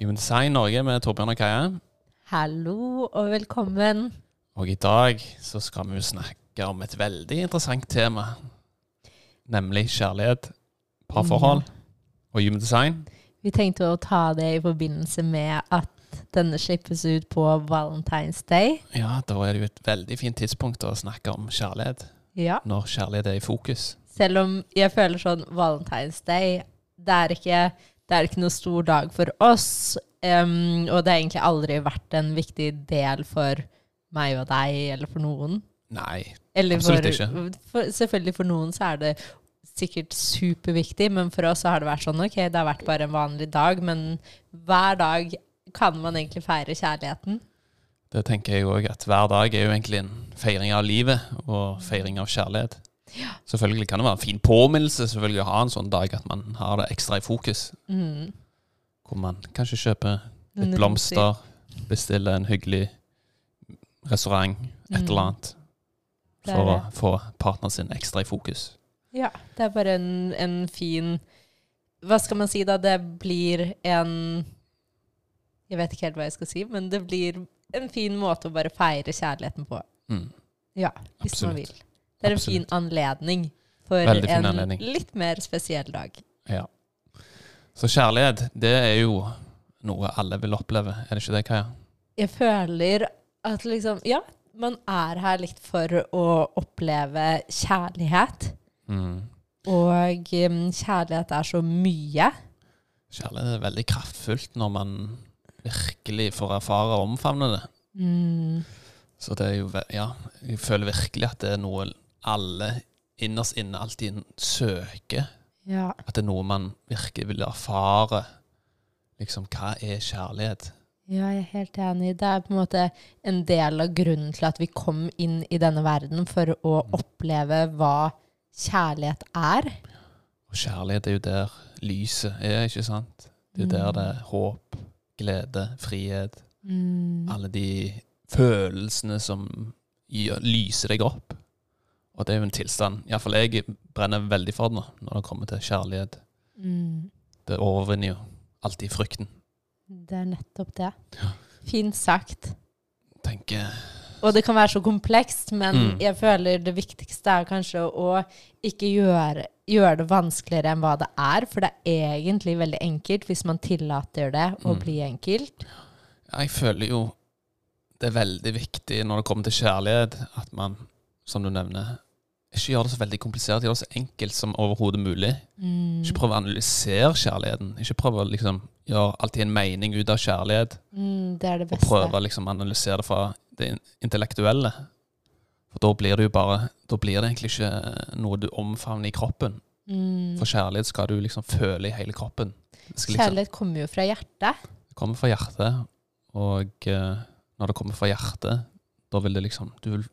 Human Design Norge med Torbjørn og Kaja. Hallo og velkommen. Og i dag så skal vi snakke om et veldig interessant tema. Nemlig kjærlighet, parforhold og human design. Vi tenkte å ta det i forbindelse med at denne slippes ut på Valentine's Day. Ja, da er det jo et veldig fint tidspunkt å snakke om kjærlighet. Ja. Når kjærlighet er i fokus. Selv om jeg føler sånn Valentine's Day, det er ikke, det er ikke noe stor dag for oss. um, og det har egentlig aldri vært en viktig del for meg og deg, eller for noen. Nei, Eller Absolutt for, ikke. For, selvfølgelig for noen så er det sikkert superviktig, men for oss så har det vært sånn, ok, det har vært bare en vanlig dag, men hver dag kan man egentlig feire kjærligheten. det tenker jeg òg, at hver dag er jo egentlig en feiring av livet og feiring av kjærlighet. Selvfølgelig kan det være en fin påminnelse selvfølgelig å ha en sånn dag at man har det ekstra i fokus. Mm. Hvor man kanskje kjøper litt blomster, bestiller en hyggelig restaurant, et Mm. eller annet. For å få partneren sin ekstra i fokus. Ja, det er bare en, en fin Hva skal man si da? Det blir en Jeg vet ikke helt hva jeg skal si, men det blir en fin måte å bare feire kjærligheten på. Mm. Ja, hvis man vil. Det er en fin anledning for Veldig fin en anledning. litt mer spesiell dag. Ja. Så kjærlighet, det er jo noe alle vil oppleve, er det ikke det, Kaja? Jeg føler at liksom Ja, man er her litt for å oppleve kjærlighet. Mm. Og um, kjærlighet er så mye. Kjærlighet er veldig kraftfullt når man virkelig får erfare og omfavne det. Mm, Så det er jo Ja, jeg føler virkelig at det er noe alle innerst inne alltid søker. ja. At det er noe man virkelig vil erfare. Liksom, hva er kjærlighet? Ja, jeg er helt enig. Det er på en måte en del av grunnen til at vi kom inn i denne verden, for å oppleve hva kjærlighet er. Og kjærlighet er jo der lyset er, ikke sant? Det er der Mm. det er håp, glede, frihet. Mm. Alle de følelsene som lyser deg opp. Og det er jo en tilstand Iallfall jeg brenner veldig for det nå, når det kommer til kjærlighet. Mm. Det overvinner jo alltid frykten. Det er nettopp det. Ja. Fint sagt. Tenker Og det kan være så komplekst, men Mm. jeg føler det viktigste er kanskje å ikke gjøre, gjøre det vanskeligere enn hva det er, for det er egentlig veldig enkelt hvis man tillater det å Mm. bli enkelt. Jeg føler jo det er veldig viktig når det kommer til kjærlighet, at man, som du nevner, ikke gjør det så veldig komplisert. Gjør det så enkelt som overhodet mulig. Mm. Ikke prøve å analysere kjærligheten. Ikke prøve å liksom gjøre alltid en mening ut av kjærlighet. Mm, det er det beste. Og prøve prøve liksom å analysere det fra det intellektuelle. For da blir det jo bare Da blir det egentlig ikke noe du omfavner i kroppen. Mm. For kjærlighet skal du liksom føle i hele kroppen. Skal liksom Kjærlighet kommer jo fra hjertet. det kommer fra hjertet, og uh, når det kommer fra hjertet, da vil det liksom Du vil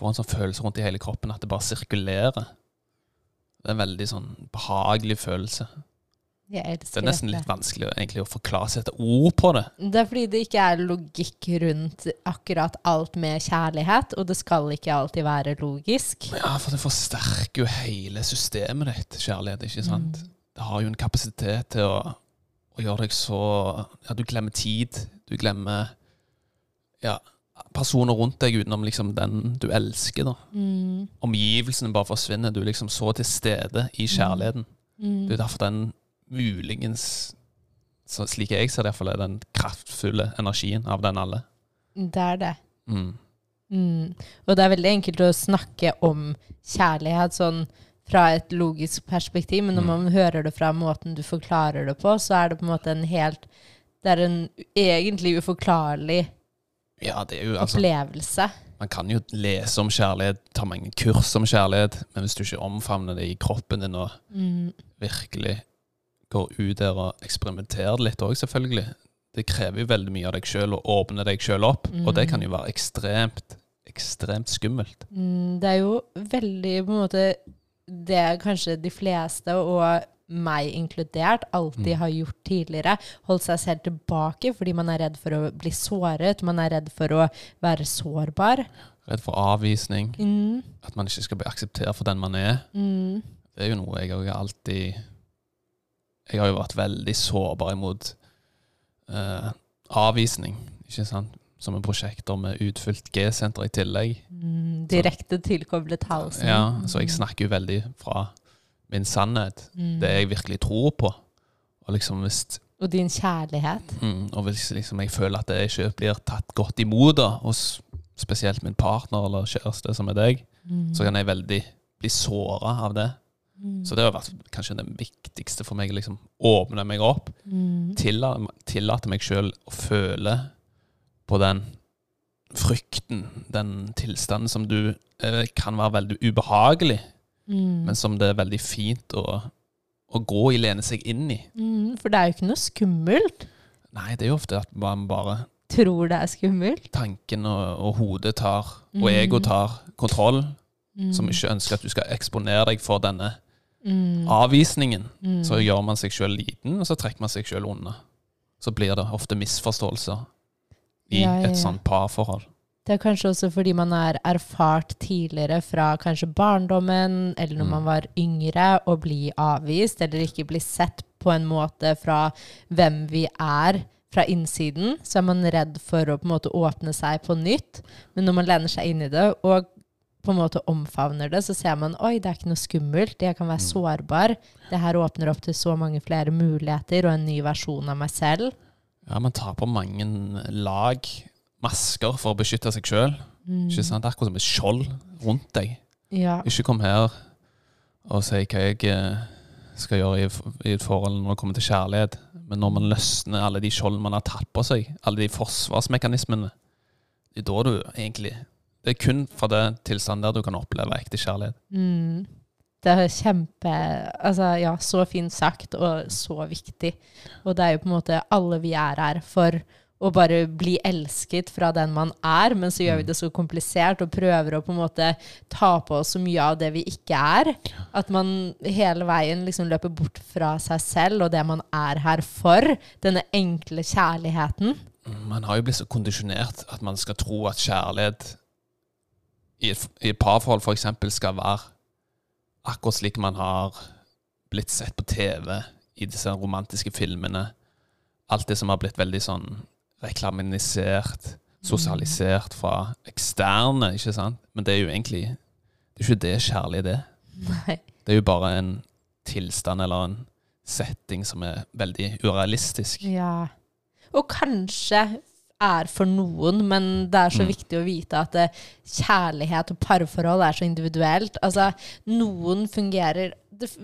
få en sånn følelse rundt i hele kroppen at det bare sirkulerer. Det er en veldig sånn behagelig følelse. Jeg Det elsker er nesten litt vanskelig egentlig å forklare sette ord på det. Det er fordi det ikke er logikk rundt akkurat alt med kjærlighet, og det skal ikke alltid være logisk. Ja, for det forsterker jo hele systemet ditt, kjærlighet, ikke sant? Mm. Det har jo en kapasitet til å, å gjøre deg så Ja, du glemmer tid. Du glemmer ja, personer rundt deg utenom liksom den du elsker, da. Mm. Omgivelsene bare forsvinner. Du er liksom så til stede i kjærligheten. Mm. Det er derfor den muligens så Slik jeg ser det, iallfall, er den kraftfulle energien av den alle. Det er det. Mm. Mm. Og det er veldig enkelt å snakke om kjærlighet sånn fra et logisk perspektiv, men når Mm. man hører det fra måten du forklarer det på, så er det på en måte en helt Det er en egentlig uforklarlig Ja, det er jo altså opplevelse. Man kan jo lese om kjærlighet, ta mange kurs om kjærlighet, men hvis du ikke omfavner det i kroppen din og Mm. virkelig går ut der og eksperimenterer litt òg, selvfølgelig. Det krever jo veldig mye av deg sjøl å åpne deg sjøl opp, og det kan jo være ekstremt, ekstremt skummelt. Mm, det er jo veldig på en måte det kanskje de fleste, og meg inkludert, alltid har gjort tidligere. Holdt seg selv tilbake fordi man er redd for å bli såret, man er redd for å være sårbar. Redd for avvisning, Mm, at man ikke skal bli akseptert for den man er. mm, Det er jo noe jeg òg alltid Jeg har jo vært veldig sårbar imot eh, avvisning, ikke sant? Som en prosjekter med utfylt G-senter i tillegg. mm, direkte tilkoblet halsen. Ja, så jeg snakker jo veldig fra min sannhet. Mm. Det jeg virkelig tror på. Og liksom hvis, Og din kjærlighet. mm, og hvis liksom jeg føler at det ikke blir tatt godt imot da, hos spesielt min partner eller kjæreste, som er deg, Mm. så kan jeg veldig bli såra av det. Mm. Så det har vært kanskje det viktigste for meg. liksom Åpne meg opp. Mm. Tillate, tillate meg sjøl å føle på den frykten, den tilstanden som du eh, kan være veldig ubehagelig, Mm. men som det er veldig fint å, å gå i, lene seg inn i. Mm, for det er jo ikke noe skummelt. Nei, det er jo ofte at man bare Tror det er skummelt. Tanken og, og hodet tar, og Mm. ego tar kontroll, Mm. som ikke ønsker at du skal eksponere deg for denne mm. avvisningen. Så gjør man seg sjøl liten, og så trekker man seg sjøl unna. Så blir det ofte misforståelser i Ja, ja, et sånt parforhold. Det er kanskje også fordi man har erfart tidligere fra kanskje barndommen, eller når Mm. man var yngre, å bli avvist eller ikke bli sett på en måte fra hvem vi er fra innsiden. Så er man redd for å på en måte åpne seg på nytt. Men når man lener seg inn i det og på en måte omfavner det, så ser man oi, det er ikke noe skummelt, jeg kan være Mm. sårbar. Det her åpner opp til så mange flere muligheter og en ny versjon av meg selv. Ja, man tar på mange lag, masker, for å beskytte seg sjøl. Mm. Ikke sant? Akkurat som et skjold rundt deg. Ja. Ikke kom her og si hva jeg eh, skal gjøre i, i et forhold når det kommer til kjærlighet. Men når man løsner alle de skjoldene man har tatt på seg, alle de forsvarsmekanismene, det er da du egentlig Det er kun fra den tilstanden der du kan oppleve ekte kjærlighet. Mm. Det er kjempe Altså, ja, så fint sagt, og så viktig. Og det er jo på en måte alle vi er her for å bare bli elsket fra den man er, men så gjør vi det så komplisert og prøver å på en måte ta på oss så mye av det vi ikke er. At man hele veien liksom løper bort fra seg selv og det man er her for. Denne enkle kjærligheten. Man har jo blitt så kondisjonert at man skal tro at kjærlighet i et, i et parforhold f.eks. skal være akkurat slik man har blitt sett på TV i disse romantiske filmene. Alt det som har blitt veldig sånn reklamisert, sosialisert fra eksterne, ikke sant? Men det er jo egentlig Det er ikke det kjærlighet er. Nei. Det er jo bare en tilstand eller en setting som er veldig urealistisk. Ja. Og kanskje er for noen, men det er så Mm. viktig å vite at eh, kjærlighet og parforhold er så individuelt. Altså, noen fungerer det,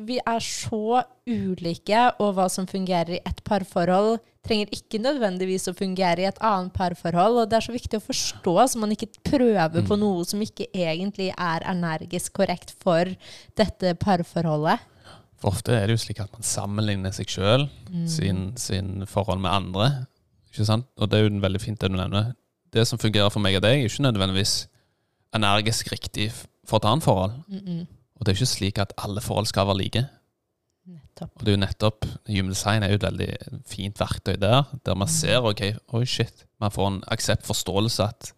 Vi er så ulike, og hva som fungerer i ett parforhold, trenger ikke nødvendigvis å fungere i et annet parforhold. Og det er så viktig å forstå, så man ikke prøver på Mm. noe som ikke egentlig er energisk korrekt for dette parforholdet. For ofte er det jo slik at man sammenligner seg sjøl, sin, sin forhold med andre. Ikke sant? Og det er jo veldig fint det du nevner. Det som fungerer for meg og deg, er ikke nødvendigvis energisk riktig for et annet forhold. Mm -mm. Og det er jo ikke slik at alle forhold skal være like. Nettopp. Og det er jo nettopp Human design er jo et veldig fint verktøy der, der man ser ok, oi shit, man får en aksept-forståelse at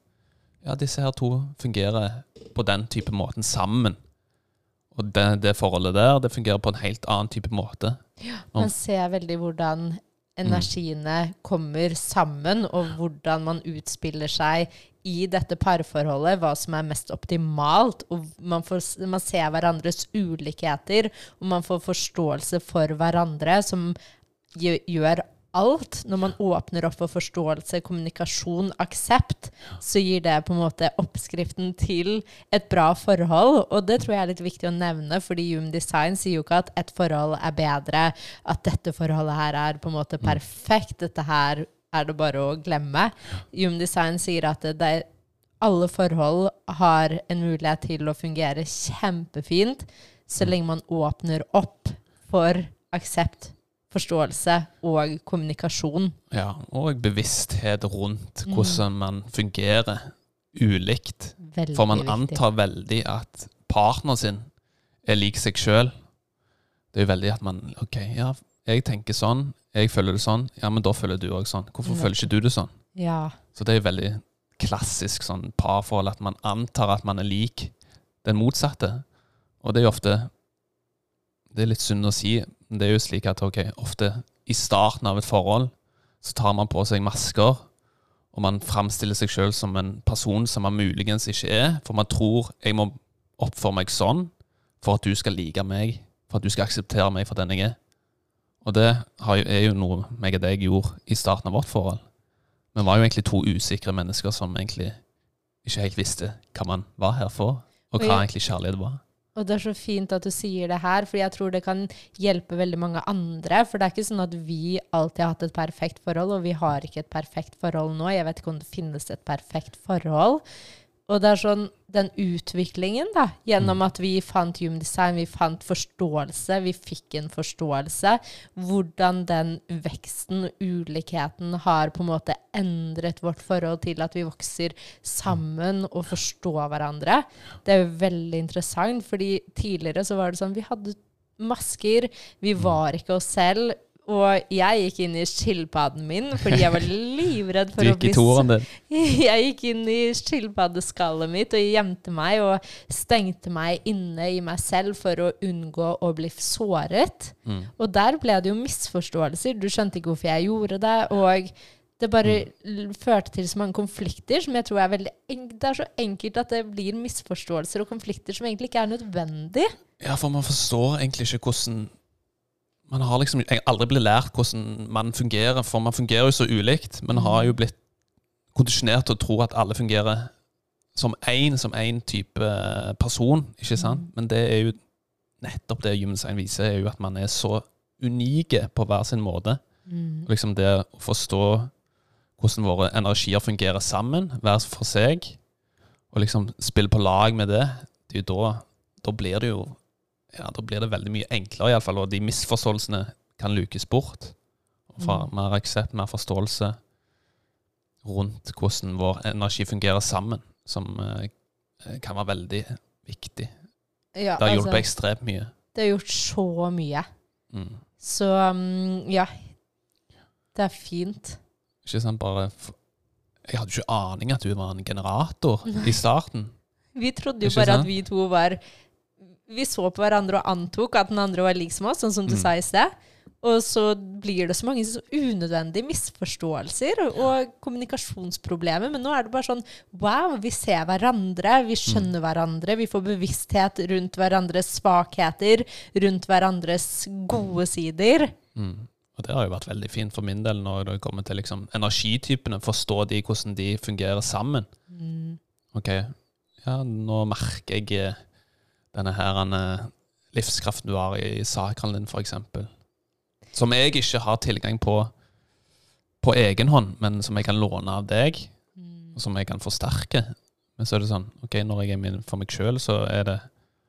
ja, disse her to fungerer på den type måten sammen. Og det, det forholdet der, det fungerer på en helt annen type måte. Man ser veldig hvordan energiene kommer sammen, og hvordan man utspiller seg i dette parforholdet, hva som er mest optimalt. Og man, får, man ser hverandres ulikheter, og man får forståelse for hverandre, som gjør, alt. Når man åpner opp for forståelse, kommunikasjon, aksept, så gir det på en måte oppskriften til et bra forhold. Og det tror jeg er litt viktig å nevne, fordi Human Design sier jo ikke at et forhold er bedre, at dette forholdet her er på en måte perfekt, dette her er det bare å glemme. Human Design sier at er, alle forhold har en mulighet til å fungere kjempefint, så lenge man åpner opp for aksept forståelse og kommunikasjon. Ja, og bevissthet rundt Mm. hvordan man fungerer ulikt. Veldig For man viktig. antar veldig at partneren sin er lik seg sjøl. Det er jo veldig at man OK, ja, jeg tenker sånn, jeg føler det sånn, ja, men da føler du òg sånn. Hvorfor føler ikke du det sånn? Ja. Så det er veldig klassisk sånn parforhold at man antar at man er lik den motsatte. Og det er jo ofte Det er litt synd å si, men det er jo slik at ok, ofte i starten av et forhold så tar man på seg masker, og man framstiller seg sjøl som en person som man muligens ikke er, for man tror jeg må oppføre meg sånn for at du skal like meg, for at du skal akseptere meg for den jeg er. Og det er jo noe meg og deg gjorde i starten av vårt forhold. Vi var jo egentlig to usikre mennesker som egentlig ikke helt visste hva man var her for, og hva egentlig kjærlighet var. Og det er så fint at du sier det her, for jeg tror det kan hjelpe veldig mange andre. For det er ikke sånn at vi alltid har hatt et perfekt forhold, og vi har ikke et perfekt forhold nå. Jeg vet ikke om det finnes et perfekt forhold. Og det er sånn den utviklingen, da, gjennom at vi fant Human Design, vi fant forståelse, vi fikk en forståelse, hvordan den veksten, ulikheten, har på en måte endret vårt forhold til at vi vokser sammen og forstår hverandre. Det er jo veldig interessant, fordi tidligere så var det sånn Vi hadde masker, vi var ikke oss selv. Og jeg gikk inn i skilpadden min fordi jeg var livredd for å bli jeg gikk inn i skilpaddeskallet mitt og gjemte meg og stengte meg inne i meg selv for å unngå å bli såret. Mm. Og der ble det jo misforståelser. Du skjønte ikke hvorfor jeg gjorde det. Og det bare mm. førte til så mange konflikter som jeg tror er veldig Det er så enkelt at det blir misforståelser og konflikter som egentlig ikke er nødvendig. Ja, for man forstår egentlig ikke hvordan Man har liksom jeg har aldri blitt lært hvordan man fungerer, for man fungerer jo så ulikt. Man har jo blitt kondisjonert til å tro at alle fungerer som én, som én type person, ikke sant? Men det er jo nettopp det Human Design viser, er jo at man er så unike på hver sin måte. Mm. Liksom det å forstå hvordan våre energier fungerer sammen, hver for seg, og liksom spille på lag med det, det er jo da, da blir det jo ja, da blir det veldig mye enklere, iallfall, og de misforståelsene kan lukes bort. Og få Mm. mer aksept, mer forståelse rundt hvordan vår energi fungerer sammen, som eh, kan være veldig viktig. Ja, Det har altså, ekstremt mye. det har gjort så mye. Mm. Så um, ja. Det er fint. Ikke sant, bare Jeg hadde ikke aning at du var en generator i starten. Vi trodde jo Ikke bare sant? at vi to var Vi så på hverandre og antok at den andre var lik som oss, sånn som du Mm. sa i sted. Og så blir det så mange så unødvendige misforståelser og kommunikasjonsproblemer. Men nå er det bare sånn wow, vi ser hverandre, vi skjønner hverandre, vi får bevissthet rundt hverandres svakheter, rundt hverandres gode sider. Mm. Og det har jo vært veldig fint for min del når det kommer til liksom energitypene. Forstå de, hvordan de fungerer sammen. Mm. Ok, ja, nå merker jeg eh, denne her eh, livskraften du har i sakralen din, eksempel. Som jeg ikke har tilgang på på egen hånd, men som jeg kan låne av deg, Mm. og som jeg kan forsterke. Men så er det sånn, ok, når jeg er min for meg sjøl, så er det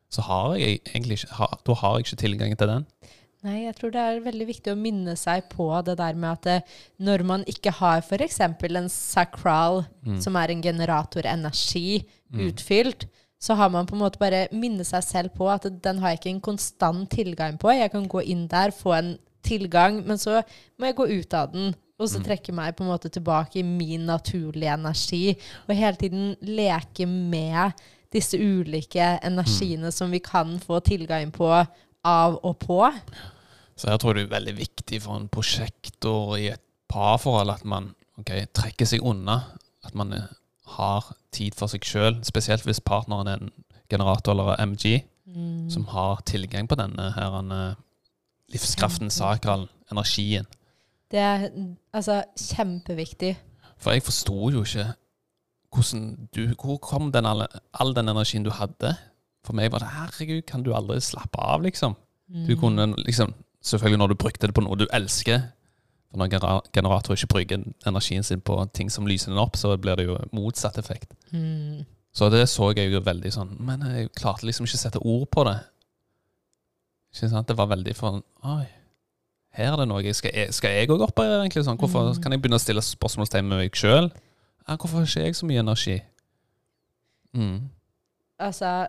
så har jeg egentlig ikke har, Da har jeg ikke tilgang til den. Nei, jeg tror det er veldig viktig å minne seg på det der med at det, når man ikke har f.eks. en sacral, Mm. som er en generatorenergi, Mm. utfylt, så har man på en måte bare minnet seg selv på at den har jeg ikke en konstant tilgang på. Jeg kan gå inn der, få en tilgang, men så må jeg gå ut av den. Og så Mm. trekke meg på en måte tilbake i min naturlige energi. Og hele tiden leke med disse ulike energiene som vi kan få tilgang på av og på. Så jeg tror det er veldig viktig for en prosjektor i et parforhold at man okay, trekker seg unna. At man har tid for seg sjøl, spesielt hvis partneren er en generator eller MG, Mm. som har tilgang på denne her eh, livskraften, sakralen, energien. Det er altså kjempeviktig. For jeg forsto jo ikke hvordan du Hvor kom den alle, all den energien du hadde? For meg var det herregud, kan du aldri slappe av, liksom? Du Mm. kunne liksom Selvfølgelig når du brukte det på noe du elsker. For når genera- generatorer ikke bruker energien sin på ting som lyser den opp, så blir det jo motsatt effekt. Mm. Så det så jeg jo veldig sånn Men jeg klarte liksom ikke å sette ord på det. Ikke sant? Det var veldig for Oi, her er det noe Skal jeg, òg opp operere, egentlig? Sånn? Hvorfor Mm. kan jeg begynne å stille spørsmålstegn med meg sjøl? Hvorfor har ikke jeg så mye energi? Mm. Altså,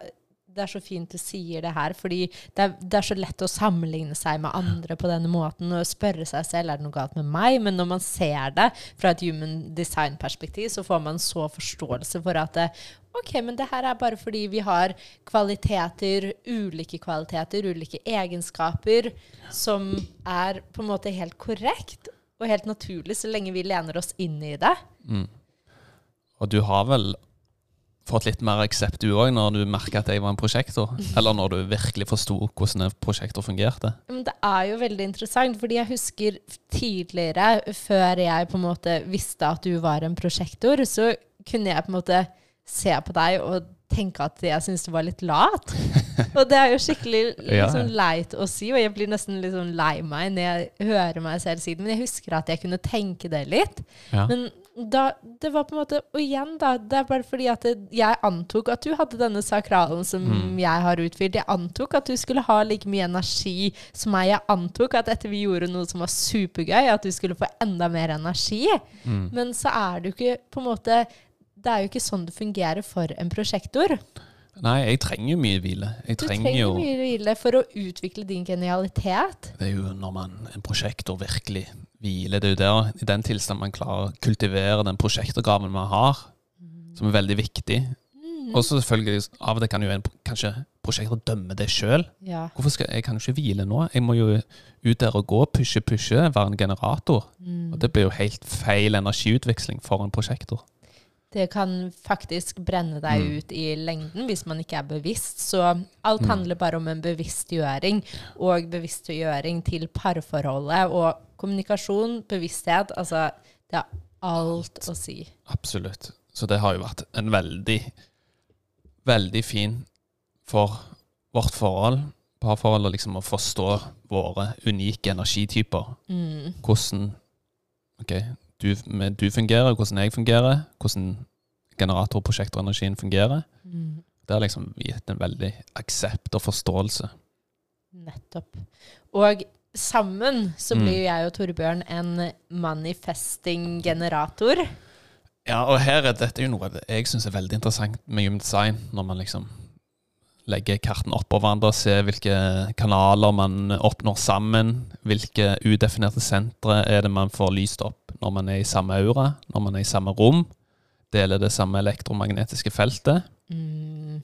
det er så fint du sier det her, fordi det er, det er så lett å sammenligne seg med andre på denne måten og spørre seg selv er det noe galt med meg, men når man ser det fra et human design-perspektiv, så får man så forståelse for at det, ok, men det her er bare fordi vi har kvaliteter, ulike kvaliteter, ulike egenskaper, som er på en måte helt korrekt og helt naturlig, så lenge vi lener oss inn i det. Mm. Og du har vel fått litt mer aksept du òg, når du merka at jeg var en prosjektor? Eller når du virkelig forsto hvordan en prosjektor fungerte? Men det er jo veldig interessant, fordi jeg husker tidligere, før jeg på en måte visste at du var en prosjektor, så kunne jeg på en måte se på deg og tenke at jeg syntes du var litt lat. Og det er jo skikkelig liksom, leit å si, og jeg blir nesten sånn lei meg når jeg hører meg selv si det. Men jeg husker at jeg kunne tenke det litt. Ja. Men da, det var på en måte Og igjen, da. Det er bare fordi at det, jeg antok at du hadde denne sakralen som Mm. jeg har utfylt. Jeg antok at du skulle ha like mye energi som meg. Jeg antok at etter vi gjorde noe som var supergøy, at du skulle få enda mer energi. Mm. Men så er det jo ikke på en måte Det er jo ikke sånn det fungerer for en prosjektor. Nei, jeg trenger jo mye hvile. Jeg Du trenger trenger jo mye hvile for å utvikle din genialitet. Det er jo når man, en prosjektor virkelig hviler. Det er jo der, i den tilstand man klarer å kultivere den prosjektoppgaven man har, som er veldig viktig. Mm. Og så selvfølgelig, av og til kan jo en, kanskje prosjekter dømme det sjøl. Ja. Hvorfor skal jeg kan ikke hvile nå? Jeg må jo ut der og gå, pushe, pushe, være en generator. Mm. Og det blir jo helt feil energiutveksling for en prosjektor. Det kan faktisk brenne deg Mm. ut i lengden hvis man ikke er bevisst. Så alt Mm. handler bare om en bevisstgjøring, og bevisstgjøring til parforholdet. Og kommunikasjon, bevissthet, altså det har alt å si. Absolutt. Så det har jo vært en veldig, veldig fin for vårt forhold, parforholdet, liksom å forstå våre unike energityper. Mm. Hvordan ok, du, med du fungerer, hvordan jeg fungerer, hvordan generatorprosjektorenergien fungerer. Mm. Det har liksom gitt en veldig aksept og forståelse. Nettopp. Og sammen så Mm. blir jo jeg og Torbjørn en manifesting-generator. Ja, og her er dette jo noe jeg syns er veldig interessant med Human Design, når man liksom legger kartene oppå hverandre og ser hvilke kanaler man oppnår sammen. Hvilke udefinerte sentre er det man får lyst opp når man er i samme aura, når man er i samme rom. Deler det samme elektromagnetiske feltet. Mm.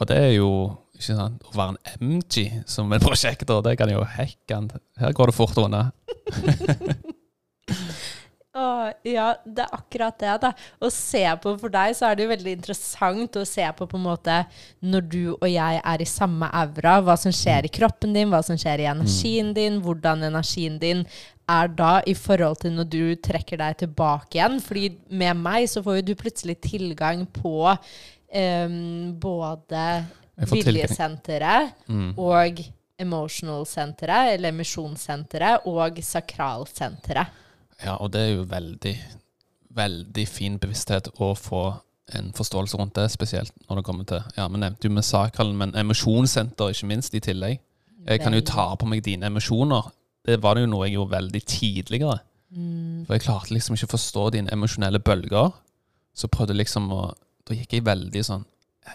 Og det er jo ikke sant, å være en MG som en prosjektor, det kan jo hekken Her går det fort unna. Ja, det er akkurat det, da. Å se på for deg, så er det jo veldig interessant å se på på en måte når du og jeg er i samme aura, hva som skjer i kroppen din, hva som skjer i energien din, hvordan energien din er da i forhold til når du trekker deg tilbake igjen. Fordi med meg så får jo du plutselig tilgang på Um, både viljesenteret Mm. og emotional-senteret, eller emisjonssenteret, og sakralsenteret. Ja, og det er jo veldig, veldig fin bevissthet å få en forståelse rundt det, spesielt når det kommer til Ja, vi nevnte jo med sakralen, men emosjonssenter ikke minst i tillegg. Jeg kan jo ta på meg dine emosjoner. Det var det jo noe jeg gjorde veldig tidligere. Mm. For jeg klarte liksom ikke å forstå dine emosjonelle bølger. Så prøvde liksom å Da gikk jeg veldig sånn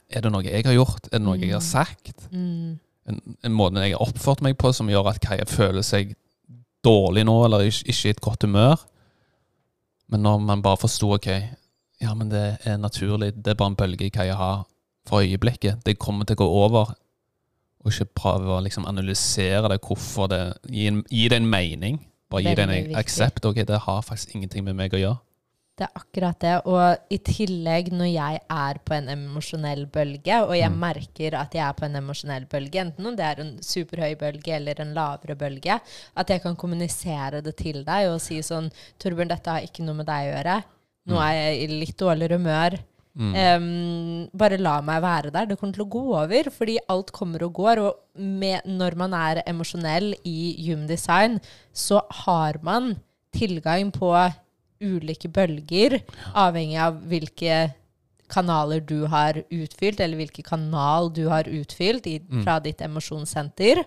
Er det noe jeg har gjort? Er det noe jeg har sagt? Mm. en, en måte jeg har oppført meg på som gjør at Kaja føler seg dårlig nå, eller ikke, ikke i et godt humør. Men når man bare forsto ok, ja, men det er naturlig, det er bare en bølge i Kaja har for øyeblikket. Det kommer til å gå over. Og ikke prøve å liksom analysere det, hvorfor det Gi, gi det en mening. Bare gi det en aksept. Ok, det har faktisk ingenting med meg å gjøre. Det er akkurat det. Og i tillegg, når jeg er på en emosjonell bølge, og jeg Mm. merker at jeg er på en emosjonell bølge, enten om det er en superhøy bølge eller en lavere bølge, at jeg kan kommunisere det til deg og si sånn Torbjørn, dette har ikke noe med deg å gjøre. Nå Mm. er jeg i litt dårligere humør. Mm. Um, bare la meg være der. Det kommer til å gå over, fordi alt kommer og går. Og med, når man er emosjonell i Human Design, så har man tilgang på ulike bølger, avhengig av hvilke kanaler du har utfylt, eller hvilken kanal du har utfylt i, Mm. fra ditt emosjonssenter.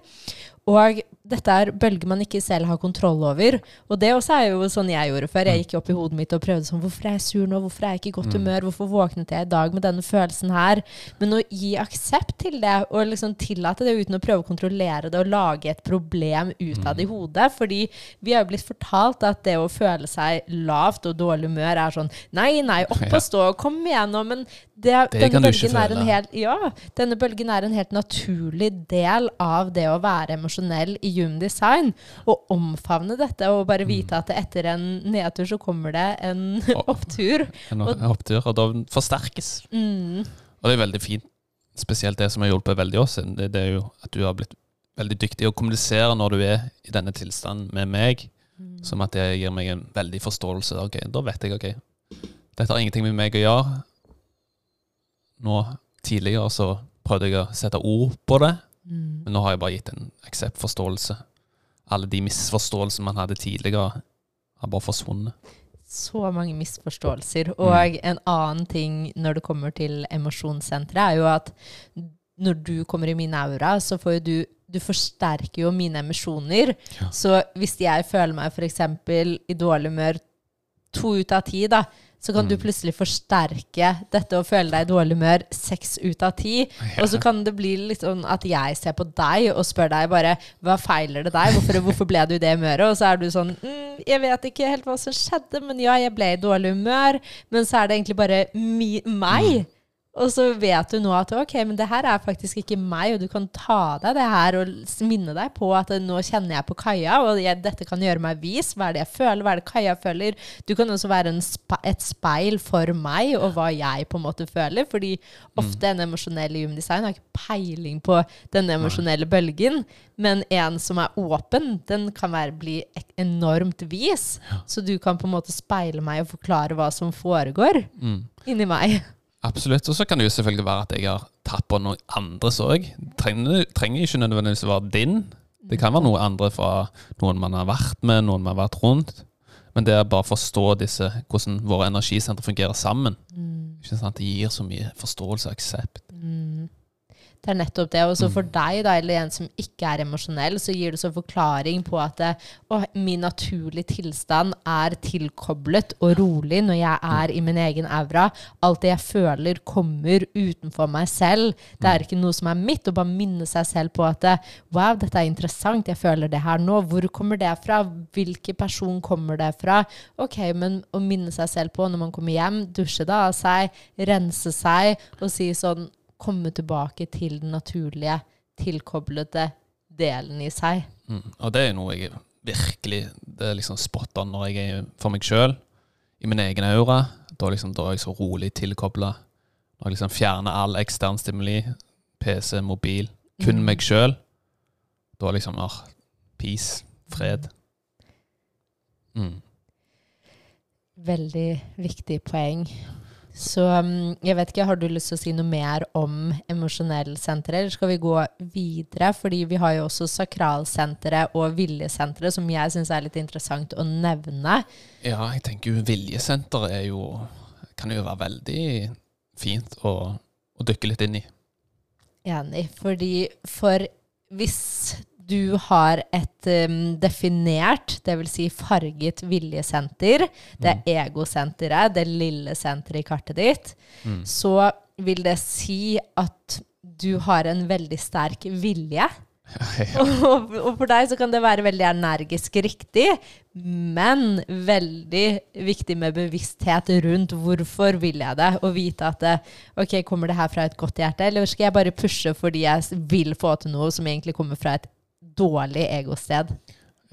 Og dette er bølger man ikke selv har kontroll over. Og det også er jo sånn jeg gjorde før. Jeg gikk opp i hodet mitt og prøvde sånn Hvorfor er jeg sur nå? Hvorfor er jeg ikke i godt humør? Hvorfor våknet jeg i dag med denne følelsen her? Men å gi aksept til det, og liksom tillate det uten å prøve å kontrollere det og lage et problem ut av det i hodet. Fordi vi har jo blitt fortalt at det å føle seg lavt og dårlig humør er sånn Nei, nei, opp og stå, kom igjennom. Men det, Det denne bølgen er en helt Ja, denne bølgen er en helt naturlig del av det å være emosjonell i Human Design. Og omfavne dette og bare vite at etter en nedtur så kommer det en opptur. En opptur, og da forsterkes. Mm. Og det er veldig fint. Spesielt det som har hjulpet veldig oss, det, det er jo at du har blitt veldig dyktig å kommunisere når du er i denne tilstanden med meg. Som at det gir meg en veldig forståelse. Ok, Da vet jeg ok, dette har ingenting med meg å gjøre. Nå Tidligere så prøvde jeg å sette ord på det, Mm. men nå har jeg bare gitt en aksept-forståelse. Alle de misforståelsene man hadde tidligere, har bare forsvunnet. Så mange misforståelser. Og en annen ting når det kommer til emosjonssenteret, er jo at når du kommer i min aura, så får jo du Du forsterker jo mine emosjoner. Ja. Så hvis jeg føler meg f.eks. i dårlig humør to ut av ti, da, så kan du plutselig forsterke dette og føle deg i dårlig humør seks ut av ti. Og så kan det bli litt sånn at jeg ser på deg og spør deg bare hva feiler det deg? Hvorfor, hvorfor ble du i det humøret? Og så er du sånn mm, jeg vet ikke helt hva som skjedde, men ja, jeg ble i dårlig humør. Men så er det egentlig bare mi, meg. Og så vet du nå at ok, men det her er faktisk ikke meg, og du kan ta deg det her og minne deg på at nå kjenner jeg på Kaja, og jeg, dette kan gjøre meg vis. Hva er det jeg føler? Hva er det Kaja føler? Du kan også være en spe, et speil for meg og hva jeg på en måte føler. Fordi ofte en emosjonell human design har ikke peiling på denne emosjonelle bølgen. Men en som er åpen, den kan være, bli enormt vis. Så du kan på en måte speile meg og forklare hva som foregår Mm. inni meg. Absolutt. Og så kan det jo selvfølgelig være at jeg har tatt på noen andres òg. Trenger, trenger ikke nødvendigvis være din. Det kan være noe andre fra noen man har vært med, noen man har vært rundt. Men det er bare å forstå disse, hvordan våre energisentre fungerer sammen. Ikke sant? Det gir så mye forståelse og aksept. Det er nettopp det. Og så for deg, da, eller en som ikke er emosjonell, så gir du så forklaring på at det, å, min naturlige tilstand er tilkoblet og rolig når jeg er i min egen aura. Alt det jeg føler, kommer utenfor meg selv. Det er ikke noe som er mitt. Og bare minne seg selv på at det, wow, dette er interessant, jeg føler det her nå. Hvor kommer det fra? Hvilken person kommer det fra? Ok, men å minne seg selv på når man kommer hjem, dusje da av seg, rense seg og si sånn komme tilbake til den naturlige, tilkoblede delen i seg. Mm. Og det er noe jeg virkelig Det er liksom spot on når jeg er for meg sjøl, i min egen aura. Da, liksom, da er jeg så rolig tilkobla. Når jeg liksom fjerner all ekstern stimuli, PC, mobil, kun Mm. meg sjøl. Da liksom ah, peace, fred. Mm. Veldig viktig poeng. Så um, jeg vet ikke, har du lyst til å si noe mer om emosjonellsenteret, eller skal vi gå videre? Fordi vi har jo også sakralsenteret og viljesenteret, som jeg syns er litt interessant å nevne. Ja, jeg tenker jo viljesenteret er jo Kan jo være veldig fint å, å dykke litt inn i. Enig. Fordi for hvis du har et um, definert, dvs. Si farget viljesenter, det er egosenteret, det lille senteret i kartet ditt, Mm. så vil det si at du har en veldig sterk vilje. Og, og for deg så kan det være veldig energisk riktig, men veldig viktig med bevissthet rundt hvorfor vil jeg det, og vite at det, ok, kommer det her fra et godt hjerte, eller skal jeg bare pushe fordi jeg vil få til noe som egentlig kommer fra et dårlig egosted?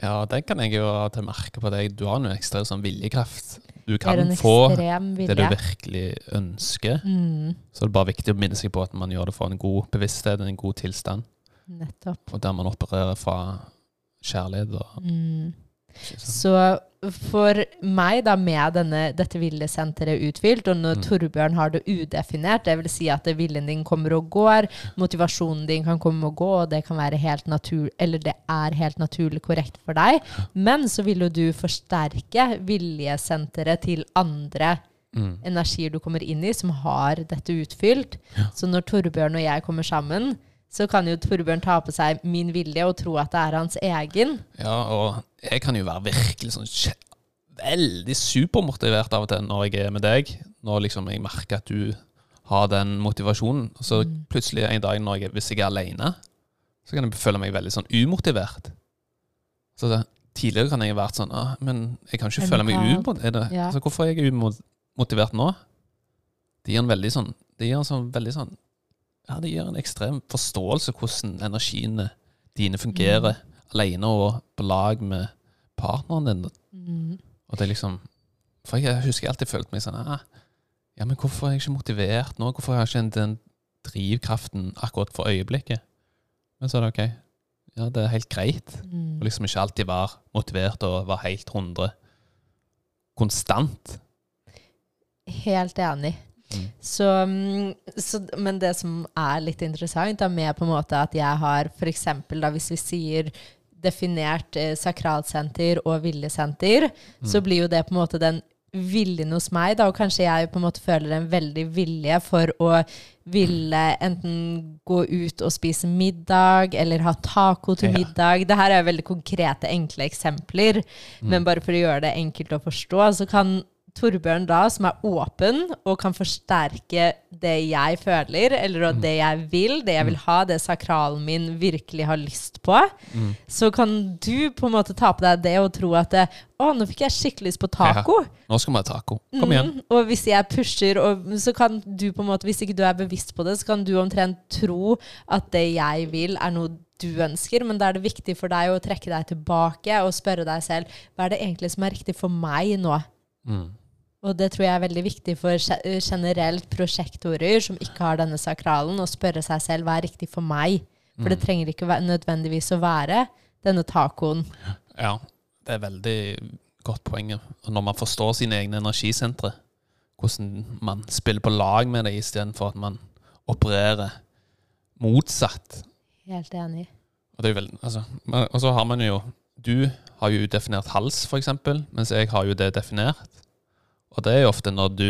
Ja, den kan jeg jo til merke på deg. Du har en ekstra sånn viljekraft. Du kan få det du virkelig ønsker. Mm, Så det er bare viktig å minne seg på at man gjør det for en god bevissthet, en god tilstand, nettopp. og der man opererer fra kjærlighet. Og, Mm. Så for meg, da, med denne, dette viljesenteret utfylt, og når Mm. Torbjørn har det udefinert, det vil si at viljen din kommer og går, motivasjonen din kan komme og gå, og det kan være helt naturlig, eller det er helt naturlig korrekt for deg, men så vil jo du forsterke viljesenteret til andre Mm. energier du kommer inn i, som har dette utfylt. Så når Torbjørn og jeg kommer sammen, så kan jo Torbjørn ta på seg min vilje og tro at det er hans egen. Ja, og jeg kan jo være virkelig sånn veldig supermotivert av og til når jeg er med deg. Når liksom jeg merker at du har den motivasjonen. Og så Mm. plutselig en dag når jeg, hvis jeg er alene, så kan jeg føle meg veldig sånn umotivert. Så det, tidligere kan jeg ha vært sånn ah, Men jeg kan ikke føle meg umotivert. Ja. Altså, hvorfor er jeg umotivert nå? Det gir en veldig sånn Det gir en sånn veldig sånn Ja, det gir en ekstrem forståelse hvordan energiene dine fungerer alene og på lag med partneren din. Mm. Og det er liksom For jeg husker jeg alltid følte meg sånn ah, Ja, men hvorfor er jeg ikke motivert nå? Hvorfor har jeg ikke den drivkraften akkurat for øyeblikket? Men så er det ok. Ja, det er helt greit. Mm. Og liksom ikke alltid være motivert og være helt 100 konstant. Helt enig. Mm. Så, mm, så, men det som er litt interessant, er med på en måte at jeg har f.eks. hvis vi sier definert eh, sakralsenter og viljesenter, så blir jo det på en måte den viljen hos meg, da, og kanskje jeg på en måte føler en veldig vilje for å ville enten gå ut og spise middag, eller ha taco til middag. Det her er veldig konkrete, enkle eksempler, men bare for å gjøre det enkelt å forstå, så kan Torbjørn da, som er åpen og kan forsterke det jeg føler, eller det jeg vil, det jeg vil ha, det sakralen min virkelig har lyst på, så kan du på en måte ta på deg det og tro at det, å, nå fikk jeg skikkelig lyst på taco. Nå skal vi ha taco. Kom igjen. Mm, og hvis jeg pusher, og, så kan du på en måte, hvis ikke du er bevisst på det, så kan du omtrent tro at det jeg vil, er noe du ønsker, men da er det viktig for deg å trekke deg tilbake og spørre deg selv hva er det egentlig som er riktig for meg nå. Mm. Og det tror jeg er veldig viktig for generelt prosjektorer som ikke har denne sakralen, å spørre seg selv hva er riktig for meg. For det trenger ikke nødvendigvis å være denne tacoen. Ja, det er veldig godt poeng. Når man forstår sine egne energisentre, hvordan man spiller på lag med det istedenfor at man opererer motsatt. Helt enig. Og, det veldig, altså, og så har man jo Du har jo definert hals, eksempel, mens jeg har jo det definert. Og det er jo ofte når du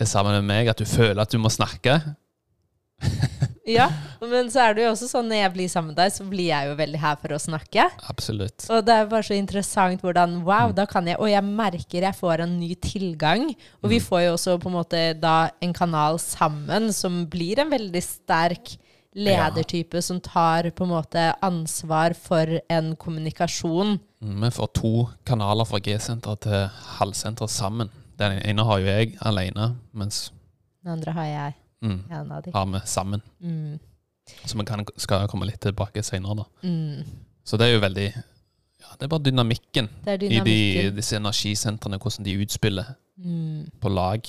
er sammen med meg, at du føler at du må snakke. Ja, men så er det jo også sånn når jeg blir sammen med deg, så blir jeg jo veldig her for å snakke. Absolutt. Og det er bare så interessant hvordan Wow, da kan jeg Og jeg merker jeg får en ny tilgang. Og vi får jo også på en måte da en kanal sammen som blir en veldig sterk ledertype som tar på en måte ansvar for en kommunikasjon. Mm, Vi får to kanaler fra G-senteret til halvsenteret sammen. Den ene har jo jeg alene, mens Den andre har jeg. mm, En av de. har vi sammen. Mm, Så vi kan, skal komme litt tilbake senere, da. mm. Så det er jo veldig Ja, det er bare dynamikken, er i de, disse energisentrene, hvordan de utspiller Mm. på lag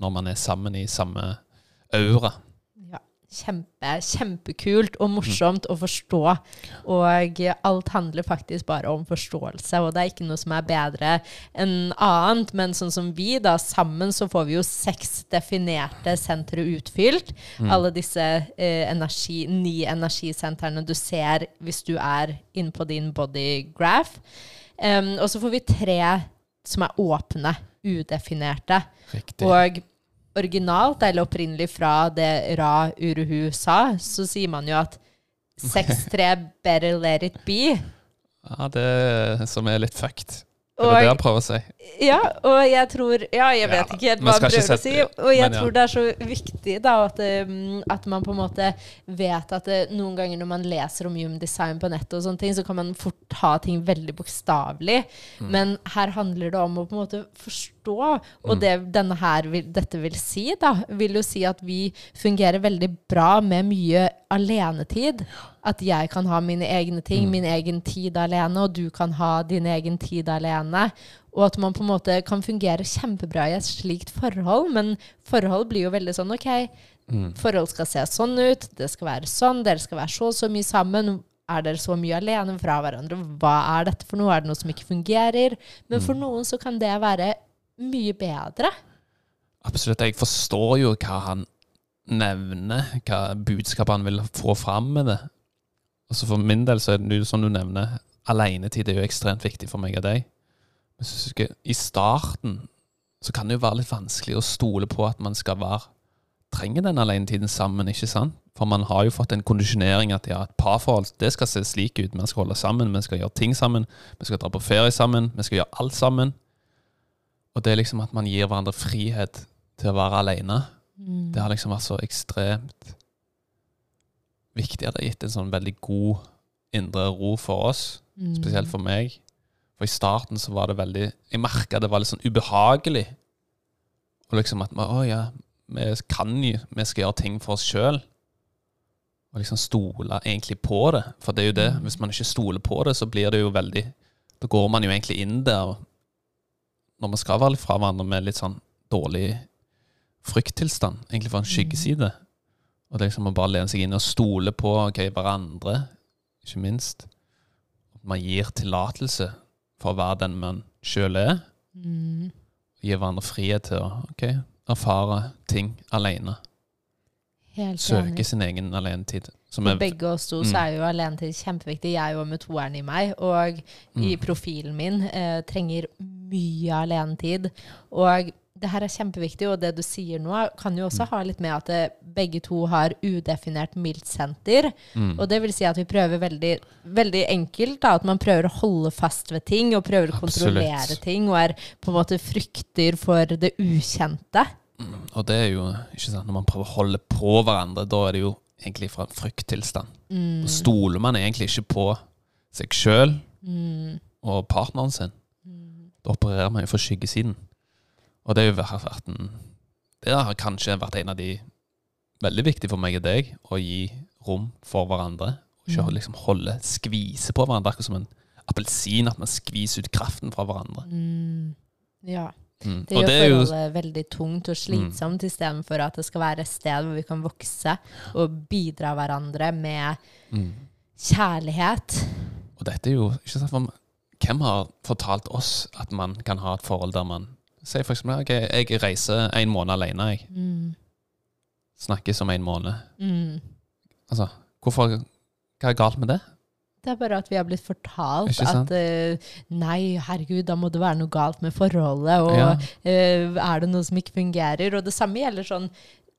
når man er sammen i samme aura. Kjempe, kjempekult og morsomt å forstå. Og alt handler faktisk bare om forståelse, og det er ikke noe som er bedre enn annet. Men sånn som vi, da, sammen så får vi jo seks definerte sentre utfylt. Alle disse eh, energi, ni energisentrene du ser hvis du er inne på din bodygraph. Um, og så får vi tre som er åpne, udefinerte. Riktig. Og originalt, eller opprinnelig fra det Ra Uruhu sa, så sier man jo at 6-3 better let it be. Ja, det som er litt fucked. Det er det han prøver å si. Ja, og jeg tror Ja, jeg vet Ja, ikke helt hva han prøver sette, å si. Og jeg men ja. tror det er så viktig da at, um, at man på en måte vet at det, noen ganger når man leser om human design på nettet, og sånne ting, så kan man fort ha ting veldig bokstavelig. Mm. Men her handler det om å på en måte forstå. Mm. Og det denne her vil, dette vil si, da, vil jo si at vi fungerer veldig bra med mye alenetid. At jeg kan ha mine egne ting, Mm. min egen tid alene, og du kan ha din egen tid alene. Og at man på en måte kan fungere kjempebra i et slikt forhold. Men forhold blir jo veldig sånn OK, Mm. forhold skal se sånn ut, det skal være sånn, dere skal være så og så mye sammen. Er dere så mye alene fra hverandre? Hva er dette for noe? Er det noe som ikke fungerer? Men for noen så kan det være mye bedre. Absolutt. Jeg forstår jo hva han nevner, hva budskapet han vil få fram med det. Altså For min del så er det som du nevner, alenetid er jo ekstremt viktig for meg og deg. Men så jeg, i starten så kan det jo være litt vanskelig å stole på at man skal være trenger den alenetiden sammen, ikke sant? For man har jo fått en kondisjonering at ja, et parforhold det skal se slik ut. Man skal holde sammen, vi skal gjøre ting sammen, vi skal dra på ferie sammen, vi skal gjøre alt sammen. Og det er liksom at man gir hverandre frihet til å være alene. Mm. Det har liksom vært så ekstremt viktig at det har gitt en sånn veldig god indre ro for oss, Mm. spesielt for meg. For i starten så var det veldig Jeg merka det var litt sånn ubehagelig. Og liksom at Å ja, vi kan jo Vi skal gjøre ting for oss sjøl. Og liksom stole egentlig på det. For det er jo det. Mm. Hvis man ikke stoler på det, så blir det jo veldig Da går man jo egentlig inn der når man skal være litt fra hverandre med litt sånn dårlig frykttilstand. Egentlig fra en skyggeside. Og det er liksom å bare lene seg inn og stole på okay, hverandre, ikke minst. At man gir tillatelse for å være den man sjøl er. Mm. Gir hverandre frihet til å okay, erfare ting alene. Søke sin egen alenetid. Som er begge oss to Mm. så er jo alenetid kjempeviktig. Jeg og med toeren i meg. Og i mm, profilen min eh, trenger mye alenetid. Og det her er kjempeviktig, og det du sier nå, kan jo Mm. også ha litt med at eh, begge to har udefinert mildt-senter. mm, Og det vil si at vi prøver veldig, veldig enkelt da, at man prøver å holde fast ved ting og prøver å Absolutt. kontrollere ting og er på en måte frykter for det ukjente. mm. Og det er jo ikke sant, Når man prøver å holde på hverandre, da er det jo egentlig fra en frykttilstand. Mm. Stoler man egentlig ikke på seg sjøl Mm. og partneren sin. Mm. Da opererer jo fra skyggesiden. Og det har vært en Det har kanskje vært en av de veldig viktige for meg og deg, å gi rom for hverandre. Og ikke Mm. liksom holde, skvise på hverandre, akkurat som en appelsin, at man skviser ut kraften fra hverandre. Mm. Ja. Mm. Det gjør det er jo veldig tungt og slitsomt, istedenfor at det skal være et sted hvor vi kan vokse og bidra hverandre med mm. kjærlighet. Og dette er jo ikke sant, for Hvem har fortalt oss at man kan ha et forhold der man Si for eksempel ok, jeg reiser en måned alene. Jeg Mm. snakkes om en måned. Mm. Altså, hvorfor Hva er galt med det? Det er bare at vi har blitt fortalt at uh, nei, herregud, da må det være noe galt med forholdet, og Ja. uh, er det noe som ikke fungerer? Og det samme gjelder sånn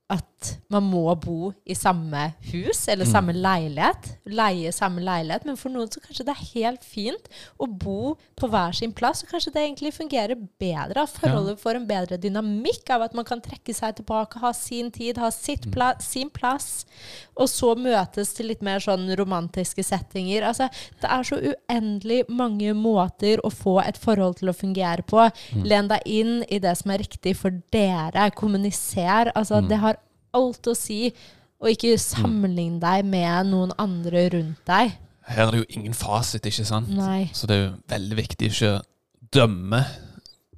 at man må bo i samme hus eller Mm. samme leilighet. Leie samme leilighet. Men for noen så kanskje det er helt fint å bo på hver sin plass. Og kanskje det egentlig fungerer bedre. At forholdet får en bedre dynamikk av at man kan trekke seg tilbake, ha sin tid, ha sitt Mm. pla sin plass. Og så møtes til litt mer sånn romantiske settinger. Altså, det er så uendelig mange måter å få et forhold til å fungere på. Mm. Len deg inn i det som er riktig for dere. Kommuniser. Altså, Mm. Det har alt å si. Og ikke sammenligne deg med noen andre rundt deg. Her er det jo ingen fasit, ikke sant? Nei. Så det er jo veldig viktig ikke å dømme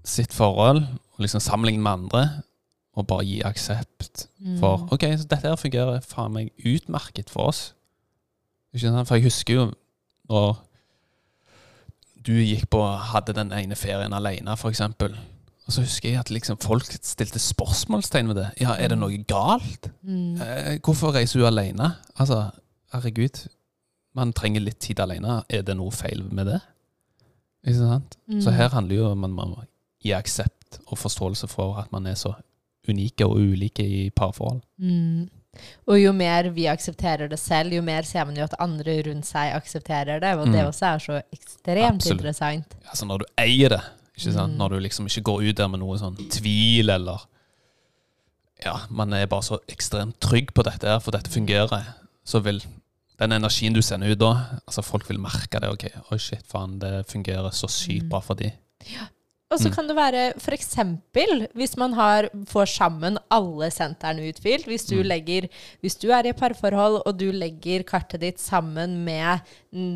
sitt forhold og liksom sammenligne med andre, og bare gi aksept for Mm. OK, så dette her fungerer faen meg utmerket for oss. Ikke sant? For jeg husker jo når du gikk på hadde den ene ferien alene, for eksempel. Og så husker jeg at liksom folk stilte spørsmålstegn ved det. Ja, er det noe galt? Mm. Eh, hvorfor reiser du alene? Altså, herregud. Man trenger litt tid alene. Er det noe feil med det? Ikke sant? Så Mm. her handler jo om at man må gi aksept og forståelse for at man er så unike og ulike i parforhold. Mm. Og jo mer vi aksepterer det selv, jo mer ser man jo at andre rundt seg aksepterer det. Og det Mm. også er så ekstremt Absolutt. interessant. Altså når du eier det? Mm. Når du liksom ikke går ut der med noe sånn tvil eller Ja, man er bare så ekstremt trygg på dette her, for dette fungerer, så vil den energien du sender ut da, altså folk vil merke det. ok, Oi, shit, faen, det fungerer så sykt Mm. bra for de. Og så Mm. kan det være f.eks. hvis man har, får sammen alle sentrene utfylt. Hvis du, Mm. legger, hvis du er i et parforhold, og du legger kartet ditt sammen med